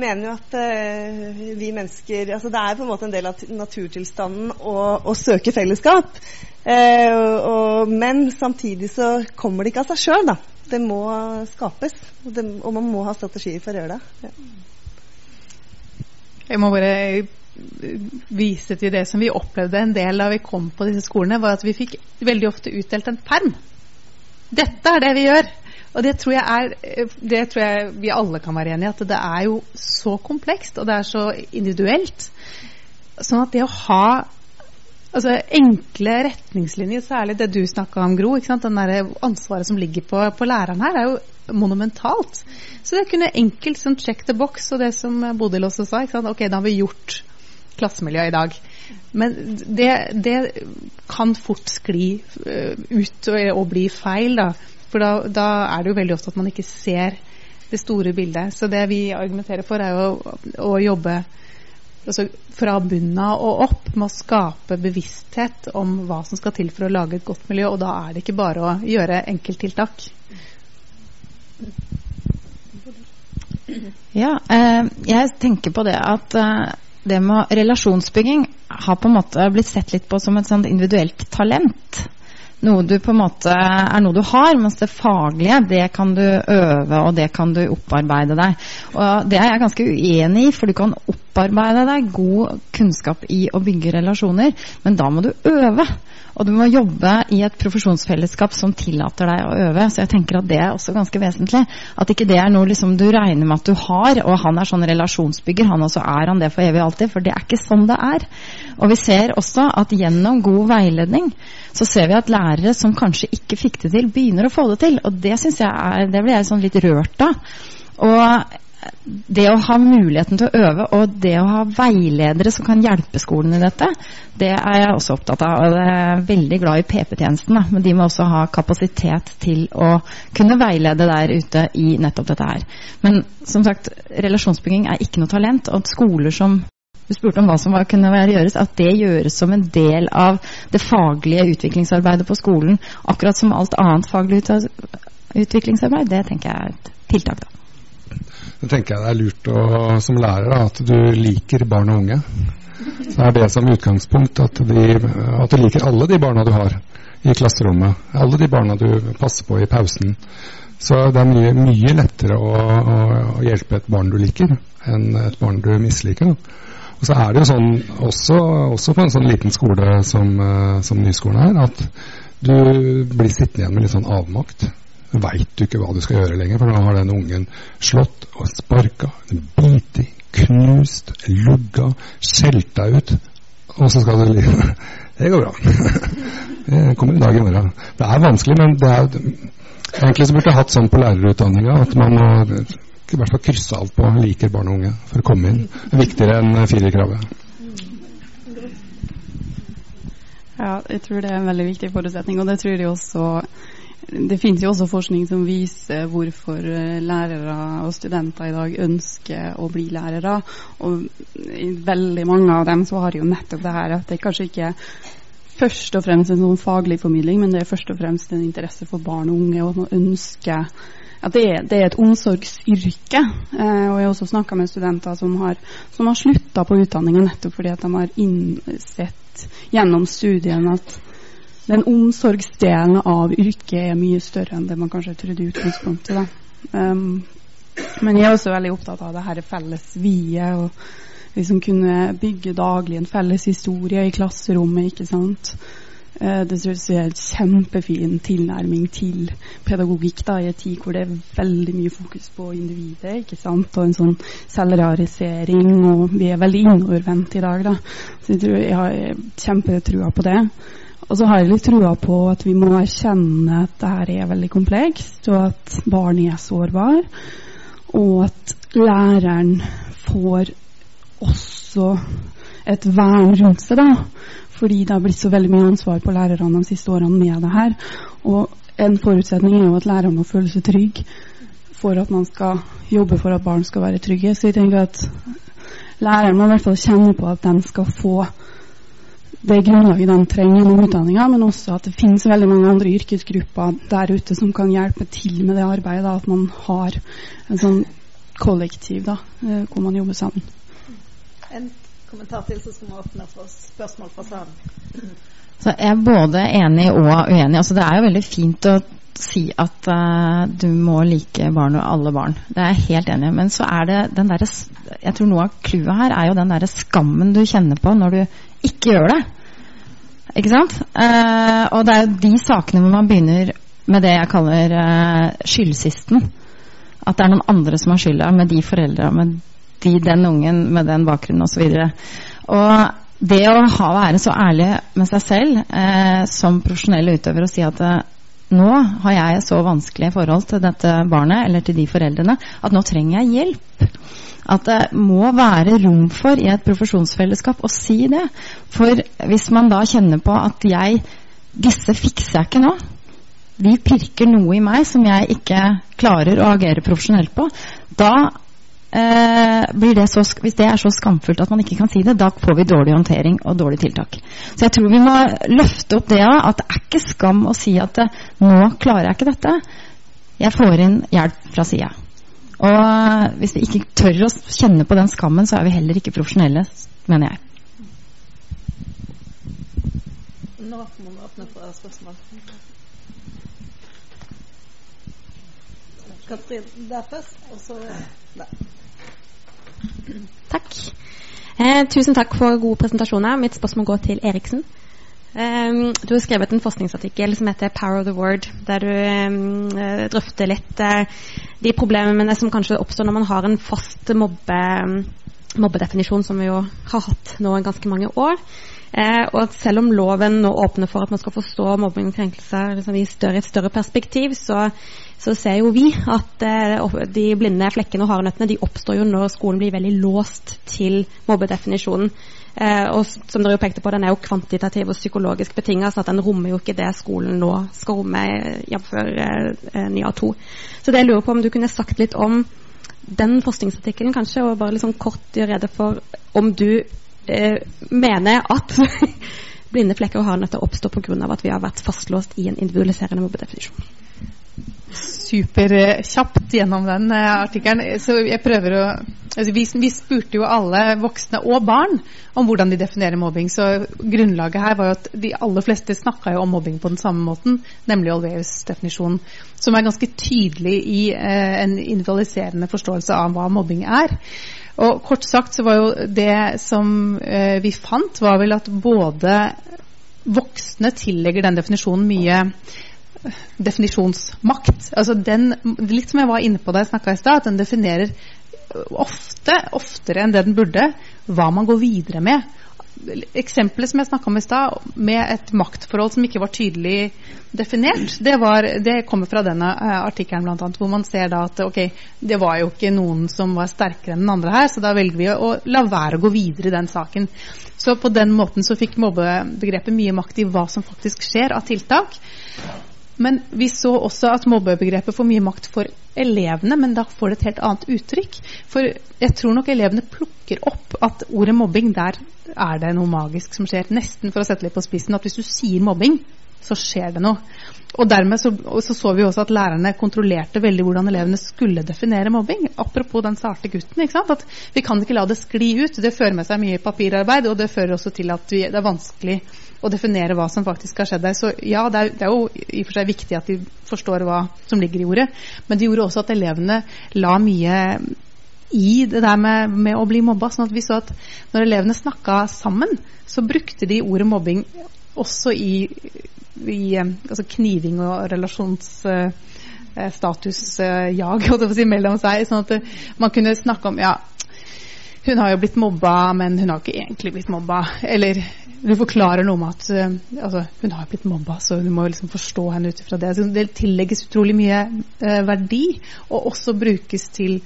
mener jo at eh, vi mennesker altså Det er på en måte en del av naturtilstanden å, å søke fellesskap. Eh, og, og, men samtidig så kommer det ikke av seg sjøl, da det må skapes. Det, og, man må ha strategier for å gjøre det. Ja. Jeg må bare vise til det som vi opplevde en del da vi kom på disse skolene, var at vi fikk veldig ofte utdelt en perm. Dette er det vi gjør. Og det tror, er, det tror jeg vi alle kan være enig i, at det er jo så komplekst, og det er så individuelt. Sånn at det å ha altså, enkle retningslinjer, særlig det du snakka om, Gro. Den der ansvaret som ligger på, på, læreren her, er jo monumentalt. Så det kunne enkelt som check the box, og det som Bodil også sa. Ok, da har vi gjort klassemiljøet i dag. Men det, det kan fort skli uh, ut og, og, bli feil, da. For da, da, er det jo veldig ofte at man ikke ser det store bildet. Så det vi argumenterer for, er jo å, å jobbe altså fra bunnen av og opp med å skape bevissthet om hva som skal til for å lage et godt miljø. Og da er det ikke bare å gjøre enkelttiltak. Ja, eh, jeg tenker på det at eh, det med relasjonsbygging har på en måte blitt sett litt på som et sånt individuelt talent noe du på en måte er noe du har, mens det faglige det kan du øve og det kan du opparbeide deg. Og Det er jeg ganske uenig i, for du kan opparbeide deg god kunnskap i å bygge relasjoner, men da må du øve. Og du må jobbe i et profesjonsfellesskap som tillater deg å øve. Så jeg tenker at det er også ganske vesentlig. At ikke det er noe liksom du regner med at du har, og han er sånn relasjonsbygger, han også er han det for evig og alltid. For det er ikke sånn det er. Og vi ser også at gjennom god veiledning så ser vi at lærere som kanskje ikke fikk det til, begynner å få det til. Og det synes jeg er, det blir jeg sånn litt rørt av. Og det å ha muligheten til å øve og det å ha veiledere som kan hjelpe skolen i dette, det er jeg også opptatt av. Og jeg er veldig glad i PP-tjenesten, men de må også ha kapasitet til å kunne veilede der ute i nettopp dette her. Men som sagt, relasjonsbygging er ikke noe talent. Og skoler som du spurte om hva som kunne være gjøres, at det gjøres som en del av det faglige utviklingsarbeidet på skolen, akkurat som alt annet faglig utviklingsarbeid, det tenker jeg er et tiltak, da. Da tenker jeg det er lurt å, som lærer da, at du liker barn og unge. Så er det som utgangspunkt at, de, at du liker alle de barna du har i klasserommet. Alle de barna du passer på i pausen. Så det er mye, mye lettere å, å, å, hjelpe et barn du liker, enn et barn du misliker. Og så er det jo sånn, også, også på en sånn liten skole som, uh, som Nyskolen er, at du blir sittende igjen med litt sånn avmakt veit du ikke hva du skal gjøre lenger, for da har den ungen slått og sparka, biti, knust, lugga, skjelt deg ut. Og så skal du lide. [LAUGHS] Det går bra. [LAUGHS] Det kommer en dag i morgen. Det er vanskelig, men det er egentlig så burde jeg hatt sånn på lærerutdanninga at man må i hvert fall krysse alt på liker barn og unge for å komme inn. Det er viktigere enn firerkravet. Ja, jeg tror det er en veldig viktig forutsetning, og det tror jeg også det finnes jo også forskning som viser hvorfor eh, lærere og studenter i dag ønsker å bli lærere. Og veldig mange av dem har jo nettopp det her at det kanskje ikke først og fremst en sånn faglig formidling, men det er først og fremst en interesse for barn og unge, og man ønsker at det det er et omsorgsyrke. Eh, og jeg har også snakka med studenter som har, som har slutta på utdanninga nettopp fordi at de har innsett gjennom studiene at den omsorgsdelen av yrket er mye større enn det man kanskje trodde i utgangspunktet. Um, men jeg er også veldig opptatt av det her felles vi-et. Og liksom kunne bygge daglig en felles historie i klasserommet. ikke sant? Uh, det synes jeg er en kjempefin tilnærming til pedagogikk da, i en tid hvor det er veldig mye fokus på individet. ikke sant? Og en sånn selvrealisering. Og vi er veldig innovervendt i dag. da. Så jeg, tror jeg har kjempetrua på det. Og så har jeg litt trua på at vi må erkjenne at dette er veldig komplekst, og at barn er sårbare. Og at læreren får også et vern rundt seg, da. Fordi det har blitt så veldig mye ansvar på lærerne de siste årene med det her. Og en forutsetning er jo at lærerne må føle seg trygge for at man skal jobbe for at barn skal være trygge. Så jeg tenker at læreren må i hvert fall kjenne på at de skal få det grunnlaget de trenger gjennom utdanninga, men også at det finnes veldig mange andre yrkesgrupper der ute som kan hjelpe til med det arbeidet. Da, at man har en sånn kollektiv da, eh, hvor man jobber sammen. En kommentar til, så skal vi åpne for spørsmål fra salen. Så jeg er både enig og uenig. Altså, det er jo veldig fint å si at uh, du må like barn og alle barn. Det er jeg helt enig i. Men så er det den derre Jeg tror noe av clouet her er jo den derre skammen du kjenner på når du ikke gjør det. Ikke sant? Uh, og det er jo de sakene hvor man begynner med det jeg kaller uh, skyldsisten. At det er noen andre som har skylda, med de foreldra, med de, den ungen, med den bakgrunnen osv. Og, og det å ha, være så ærlig med seg selv eh, som profesjonell utøver og si at nå har jeg så vanskelig forhold til dette barnet eller til de foreldrene at nå trenger jeg hjelp. At det må være rom for i et profesjonsfellesskap å si det. For hvis man da kjenner på at jeg Disse fikser jeg ikke nå. De pirker noe i meg som jeg ikke klarer å agere profesjonelt på. Da eh, det så, Hvis det er så skamfullt at man ikke kan si det, da får vi dårlig håndtering og dårlig tiltak. Så jeg tror vi må løfte opp det at det er ikke skam å si at eh, nå klarer jeg ikke dette. Jeg får inn hjelp fra sida. Og hvis vi ikke tør å kjenne på den skammen, så er vi heller ikke profesjonelle, mener jeg. Nå må vi åpne for spørsmål. Katrin der først, og så der. Takk. Eh, tusen takk for gode presentasjoner. Mitt spørsmål går til Eriksen. Um, du har skrevet en forskningsartikkel som heter 'Power of the Word', der du um, drøfter litt uh, de problemene som kanskje oppstår når man har en fast mobbe, mobbedefinisjon, som vi jo har hatt nå i ganske mange år. Uh, og at selv om loven nå åpner for at man skal forstå mobbing og krenkelser liksom i større, et større perspektiv, så, så, ser jo vi at eh, de blinde flekkene og harenøttene de oppstår jo når skolen blir veldig låst til mobbedefinisjonen. Eh, og som dere jo pekte på, Den er jo kvantitativ og psykologisk betinget, så at den rommer jo ikke det skolen nå skal romme, jf. Eh, eh, NYA 2. Så det jeg lurer på om du kunne sagt litt om den forskningsartikkelen, kanskje, og bare liksom kort gjøre rede for om du eh, mener at [LAUGHS] blinde flekker og hardnøtter oppstår pga. at vi har vært fastlåst i en individualiserende mobbedefinisjon. superkjapt gjennom den uh, artikkelen. Så jeg prøver å altså vi, vi, spurte jo alle voksne og barn om hvordan de definerer mobbing. Så grunnlaget her var jo at de aller fleste snakka jo om mobbing på den samme måten, nemlig Olveus definisjon, som er ganske tydelig i eh, en individualiserende forståelse av hva mobbing er. Og kort sagt så var jo det som eh, vi fant, var vel at både voksne tillegger den definisjonen mye definisjonsmakt. Altså den, litt som jeg var inne på da jeg snakka i stad, at den definerer ofte, oftere enn det den burde, hva man går videre med. Eksempelet som jeg snakka om i stad, med et maktforhold som ikke var tydelig definert, det, var, det kommer fra denne uh, artikkelen bl.a., hvor man ser da at ok, det var jo ikke noen som var sterkere enn den andre her, så da velger vi å la være å gå videre i den saken. Så på den måten så fikk mobbebegrepet mye makt i hva som faktisk skjer av tiltak. Men vi så også at mobbebegrepet får mye makt for elevene, men da får det et helt annet uttrykk. For jeg tror nok elevene plukker opp at ordet mobbing, der er det noe magisk som skjer. Nesten for å sette litt på spissen at hvis du sier mobbing, så skjer det noe. Og dermed så, så, så vi også at lærerne kontrollerte veldig hvordan elevene skulle definere mobbing. Apropos den sarte gutten. ikke sant? At vi kan ikke la det skli ut. Det fører med seg mye papirarbeid, og det fører også til at vi, det er vanskelig å definere hva som faktisk har skjedd der. Så ja, det er, det er, jo i og for seg viktig at de forstår hva som ligger i ordet, men det gjorde også at elevene la mye i det der med, med å bli mobba. sånn at vi så at når elevene snakka sammen, så brukte de ordet mobbing også i, i altså kniving og relasjonsstatusjag uh, [LAUGHS] si, mellom seg. sånn at man kunne snakke om ja, hun har jo blitt mobba, men hun har ikke egentlig blitt mobba. Eller hun forklarer noe om at uh, altså, hun har blitt mobba, så du må liksom forstå henne ut ifra det. Det tillegges utrolig mye uh, verdi, og også brukes til,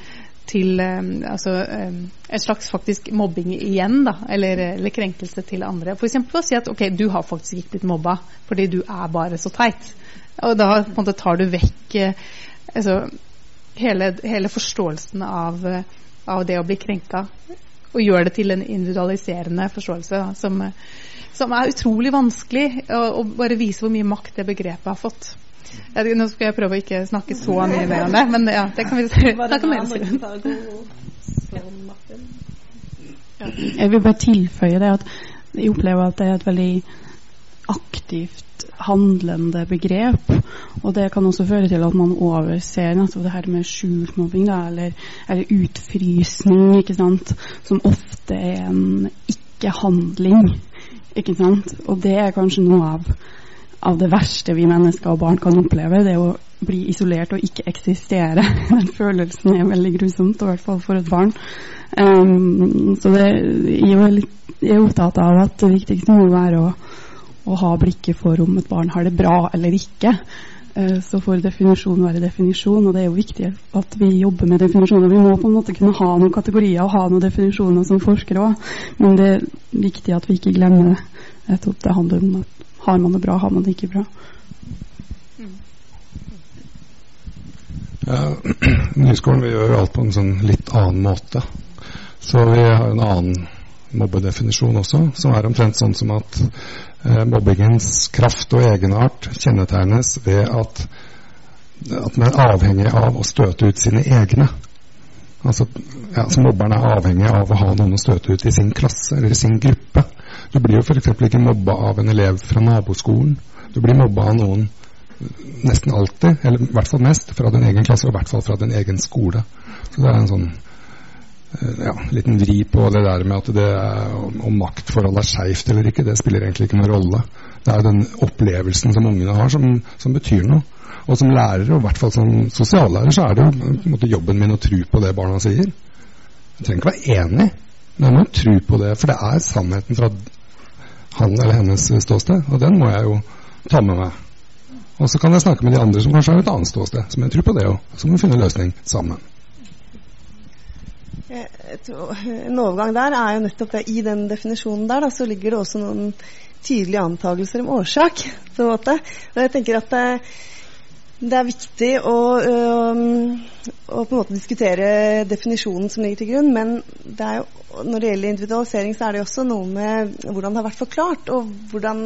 til um, altså, um, en slags faktisk mobbing igjen, da, eller, eller krenkelse til andre. F.eks. å si at ok, du har faktisk ikke blitt mobba fordi du er bare så teit. Og da på en måte tar du vekk uh, altså, hele, hele, forståelsen av, av det å bli krenka og gjør det til en individualiserende forståelse da, som, som, er utrolig vanskelig å, bare vise hvor mye makt det begrepet har fått. Jeg, nå skal jeg prøve å ikke snakke så mye mer om det, men ja, det kan vi snakke mer om. Jeg vil bare tilføye det at jeg opplever at det er et veldig aktivt handlende begrep. Og det kan også føre til at man overser nettopp det her med skjult mobbing, da, eller, eller, utfrysning, ikke sant, som ofte er en ikke-handling. Ikke sant? Og det er kanskje noe av, av det verste vi mennesker og barn kan oppleve. Det å bli isolert og ikke eksistere. [LAUGHS] Den følelsen er veldig grusomt, i hvert fall for et barn. Um, så det, er litt, jeg er opptatt av at det viktigste må være å å ha blikket for om et barn har det bra eller ikke. Eh, så får definisjon være definisjon, og det er jo viktig at vi jobber med definisjoner. Vi må på en måte kunne ha noen kategorier og ha noen definisjoner som forskere òg, men det er viktig at vi ikke glemmer det. Det handler om at har man det bra, har man det ikke bra. Ja, [CLEARS THROAT] Nyskolen vi gjør alt på en sånn litt annen måte. Så vi har en annen mobbedefinisjon også, som er omtrent sånn som at Eh, mobbingens kraft og egenart kjennetegnes ved at, at man er avhengig av å støte ut sine egne. Altså, ja, altså Mobberne er avhengig av å ha noen å støte ut i sin klasse eller i sin gruppe. Du blir jo f.eks. ikke mobba av en elev fra naboskolen. Du blir mobba av noen nesten alltid, eller i hvert fall mest, fra din egen klasse, og i hvert fall fra din egen skole. Så det er en sånn ja, liten vri på det der med at det er, om maktforholdet er skeivt eller ikke, det spiller egentlig ikke noen rolle. Det er den opplevelsen som ungene har, som, som betyr noe. Og som lærer, og i hvert fall som sosiallærer, så er det jo måte, jobben min å tro på det barna sier. Jeg trenger ikke være enig, men jeg må tro på det, for det er sannheten fra han eller hennes ståsted, og den må jeg jo ta med meg. Og så kan jeg snakke med de andre som kanskje har et annet ståsted, som jeg tror på det òg. Så må vi finne en løsning sammen. En overgang der er jo nettopp det. I den definisjonen der da, så ligger det også noen tydelige antakelser om årsak. på en måte. Og jeg tenker at det, det er viktig å, øh, å, på en måte diskutere definisjonen som ligger til grunn, men det jo, når det gjelder individualisering, så er det også noe med hvordan det har vært forklart, og hvordan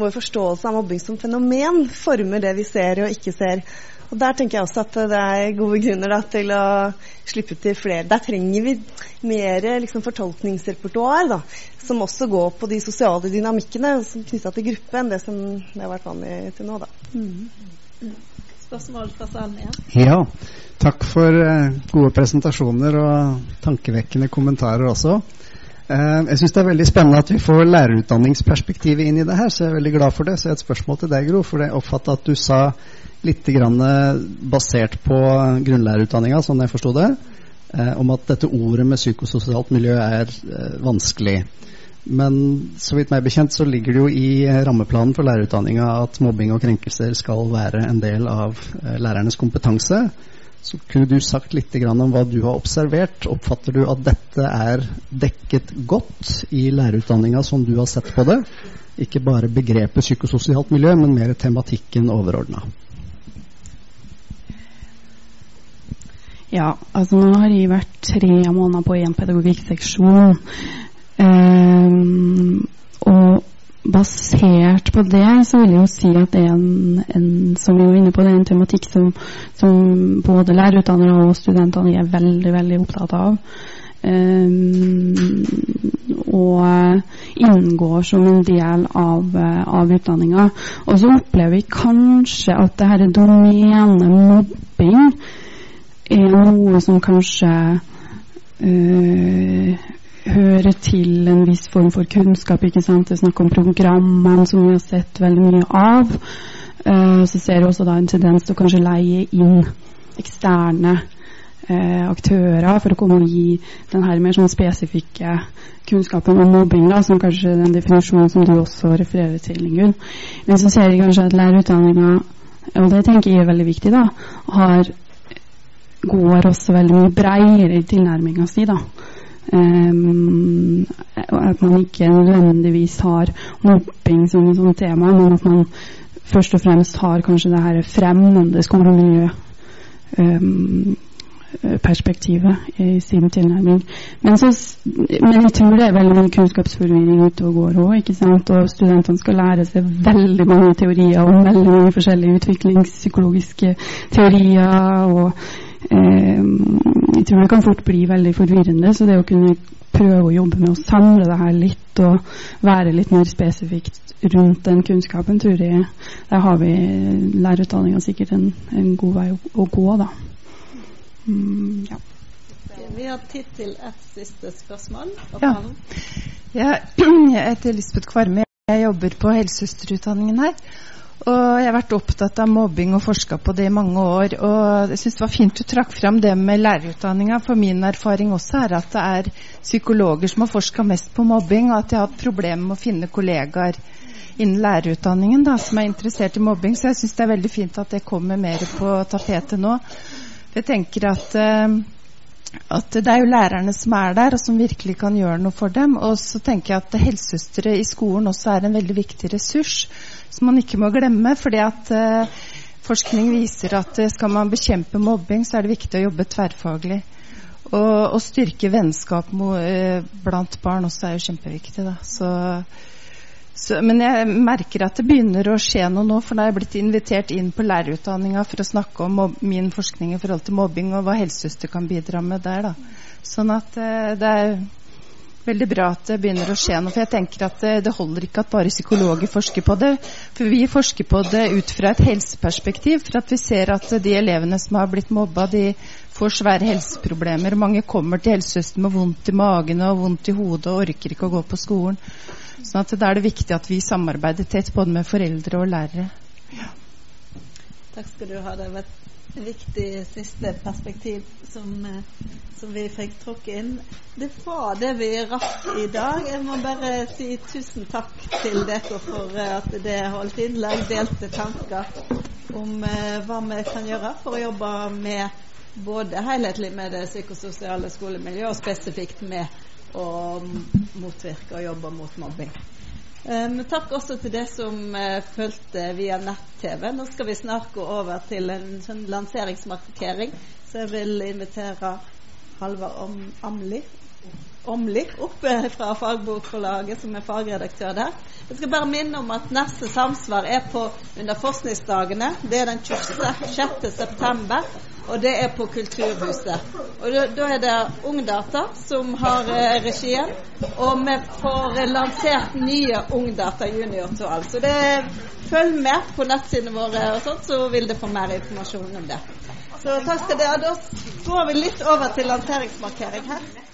vår forståelse av mobbing som fenomen former det vi ser og ikke ser. Og Der tenker jeg også at det er gode grunner da, til å slippe til flere. Der trenger vi mer liksom, fortolkningsrepertoar da, som også går på de sosiale dynamikkene knytta til gruppe, enn det som det har vært vanlig til nå. Da. Mm. Spørsmål fra Sanja? Ja. Takk for uh, gode presentasjoner og tankevekkende kommentarer også. Uh, jeg syns det er veldig spennende at vi får lærerutdanningsperspektivet inn i det her, så jeg er veldig glad for det. Så jeg har et spørsmål til deg, Gro. For jeg oppfatta at du sa litt eh, basert på grunnlærerutdanninga, sånn jeg forsto det, uh, om at dette ordet med psykososialt miljø er vanskelig. Men så vidt meg bekjent så ligger det jo i rammeplanen for lærerutdanninga at mobbing og krenkelser skal være en del av lærernes kompetanse. Så kunne du sagt litt om hva du har observert. Oppfatter du at dette er dekket godt i lærerutdanninga som du har sett på det? Ikke bare begrepet psykososialt miljø, men mer tematikken overordna. Ja, altså nå har jeg vært tre måneder på én pedagogikkseksjon. Um, og basert på det så vil jeg jo si at det er en, en som vi var inne på, det er en tematikk som, som både lærerutdannere og studentene er veldig, veldig opptatt av. Um, og inngår som en del av, av utdanninga. Og så opplever vi kanskje at det her domenet mobbing er noe som kanskje uh, hører til en viss form for kunnskap. ikke sant? Det er snakk om programmene som vi har sett veldig mye av. Uh, så ser vi også da en tendens til å kanskje leie inn eksterne uh, aktører for å komme og gi den her mer sånn spesifikke kunnskapen om mobbing, da, som kanskje er den definisjonen som du også refererer til, Ingunn. Men så ser vi kanskje at lærerutdanninga, og det tenker jeg er veldig viktig, da, har går også veldig mye bredere i tilnærminga si. da Um, at man ikke nødvendigvis har mobbing som et sånt tema, men at man først og fremst har kanskje det her fremmede skolemiljøperspektivet um, i sin tilnærming. Men, så, men, jeg tror det er veldig mye kunnskapsforvirring ute og går òg. Og studentene skal lære seg veldig mange teorier om veldig mange forskjellige utviklingspsykologiske teorier. og jeg tror det kan fort bli veldig forvirrende. Så det å kunne prøve å jobbe med å samle det her litt og være litt mer spesifikt rundt den kunnskapen, tror jeg der har vi lærerutdanninga sikkert en, en, god vei å, å gå, da. Mm, ja. Vi har tid til et siste spørsmål. Ja. [CLEARS THROAT] Jeg heter Lisbeth Kvarme. Jeg jobber på helsesøsterutdanningen her. Og jeg har vært opptatt av mobbing og forska på det i mange år. Og jeg syns det var fint du trakk fram det med lærerutdanninga, for min erfaring også er at det er psykologer som har forska mest på mobbing, og at de har hatt problemer med å finne kollegaer innen lærerutdanningen da, som er interessert i mobbing. Så jeg syns det er veldig fint at det kommer mer på tapetet nå. Jeg tenker at uh, at det er jo lærerne som er der, og som virkelig kan gjøre noe for dem. Og så tenker jeg at helsesøstre i skolen også er en veldig viktig ressurs som man ikke må glemme. fordi at uh, forskning viser at uh, skal man bekjempe mobbing, så er det viktig å jobbe tverrfaglig. Og å styrke vennskap uh, blant barn også er jo kjempeviktig. Da. Så, så, men jeg merker at det begynner å skje noe nå, for da er jeg blitt invitert inn på lærerutdanninga for å snakke om min forskning i forhold til mobbing, og hva helsesøster kan bidra med der. Da. Sånn at det er veldig bra at det begynner å skje noe. For jeg tenker at det, det, holder ikke at bare psykologer forsker på det. For vi forsker på det ut fra et helseperspektiv. For at vi ser at de elevene som har blitt mobba, de får svære helseproblemer. Mange kommer til helsesøster med vondt i magen og vondt i hodet og orker ikke å gå på skolen. Sånn at da er det viktig at vi samarbeider tett både med foreldre og lærere. Ja. Takk skal du ha. Det var et viktig siste perspektiv som, eh, som vi fikk trukket inn. Det var det vi rakk i dag. Jeg må bare si tusen takk til dere for eh, at det holdt innlegg, delte tanker om uh, hva vi kan gjøre for å jobbe med både helhetlig med det psykososiale skolemiljøet og spesifikt med å motvirke og jobbe mot mobbing. Um, takk også til det som uh, fulgte via nett-TV. Nå skal vi snart gå over til en sånn lanseringsmarkering, så jeg vil invitere Halvard Amli Åmli oppe fra Fagbokforlaget, som er fagredaktør der. Jeg skal bare minne om at neste samsvar er på under forskningsdagene. Det er den 26. september, og det er på Kulturhuset. Og Da, da er det Ungdata som har eh, regien, og vi får lansert nye Ungdata junior-tall. Så det, følg med på nettsidene våre, og sånt, så vil dere få mer informasjon om det. Så takk skal dere. Da går vi litt over til lanseringsmarkering her.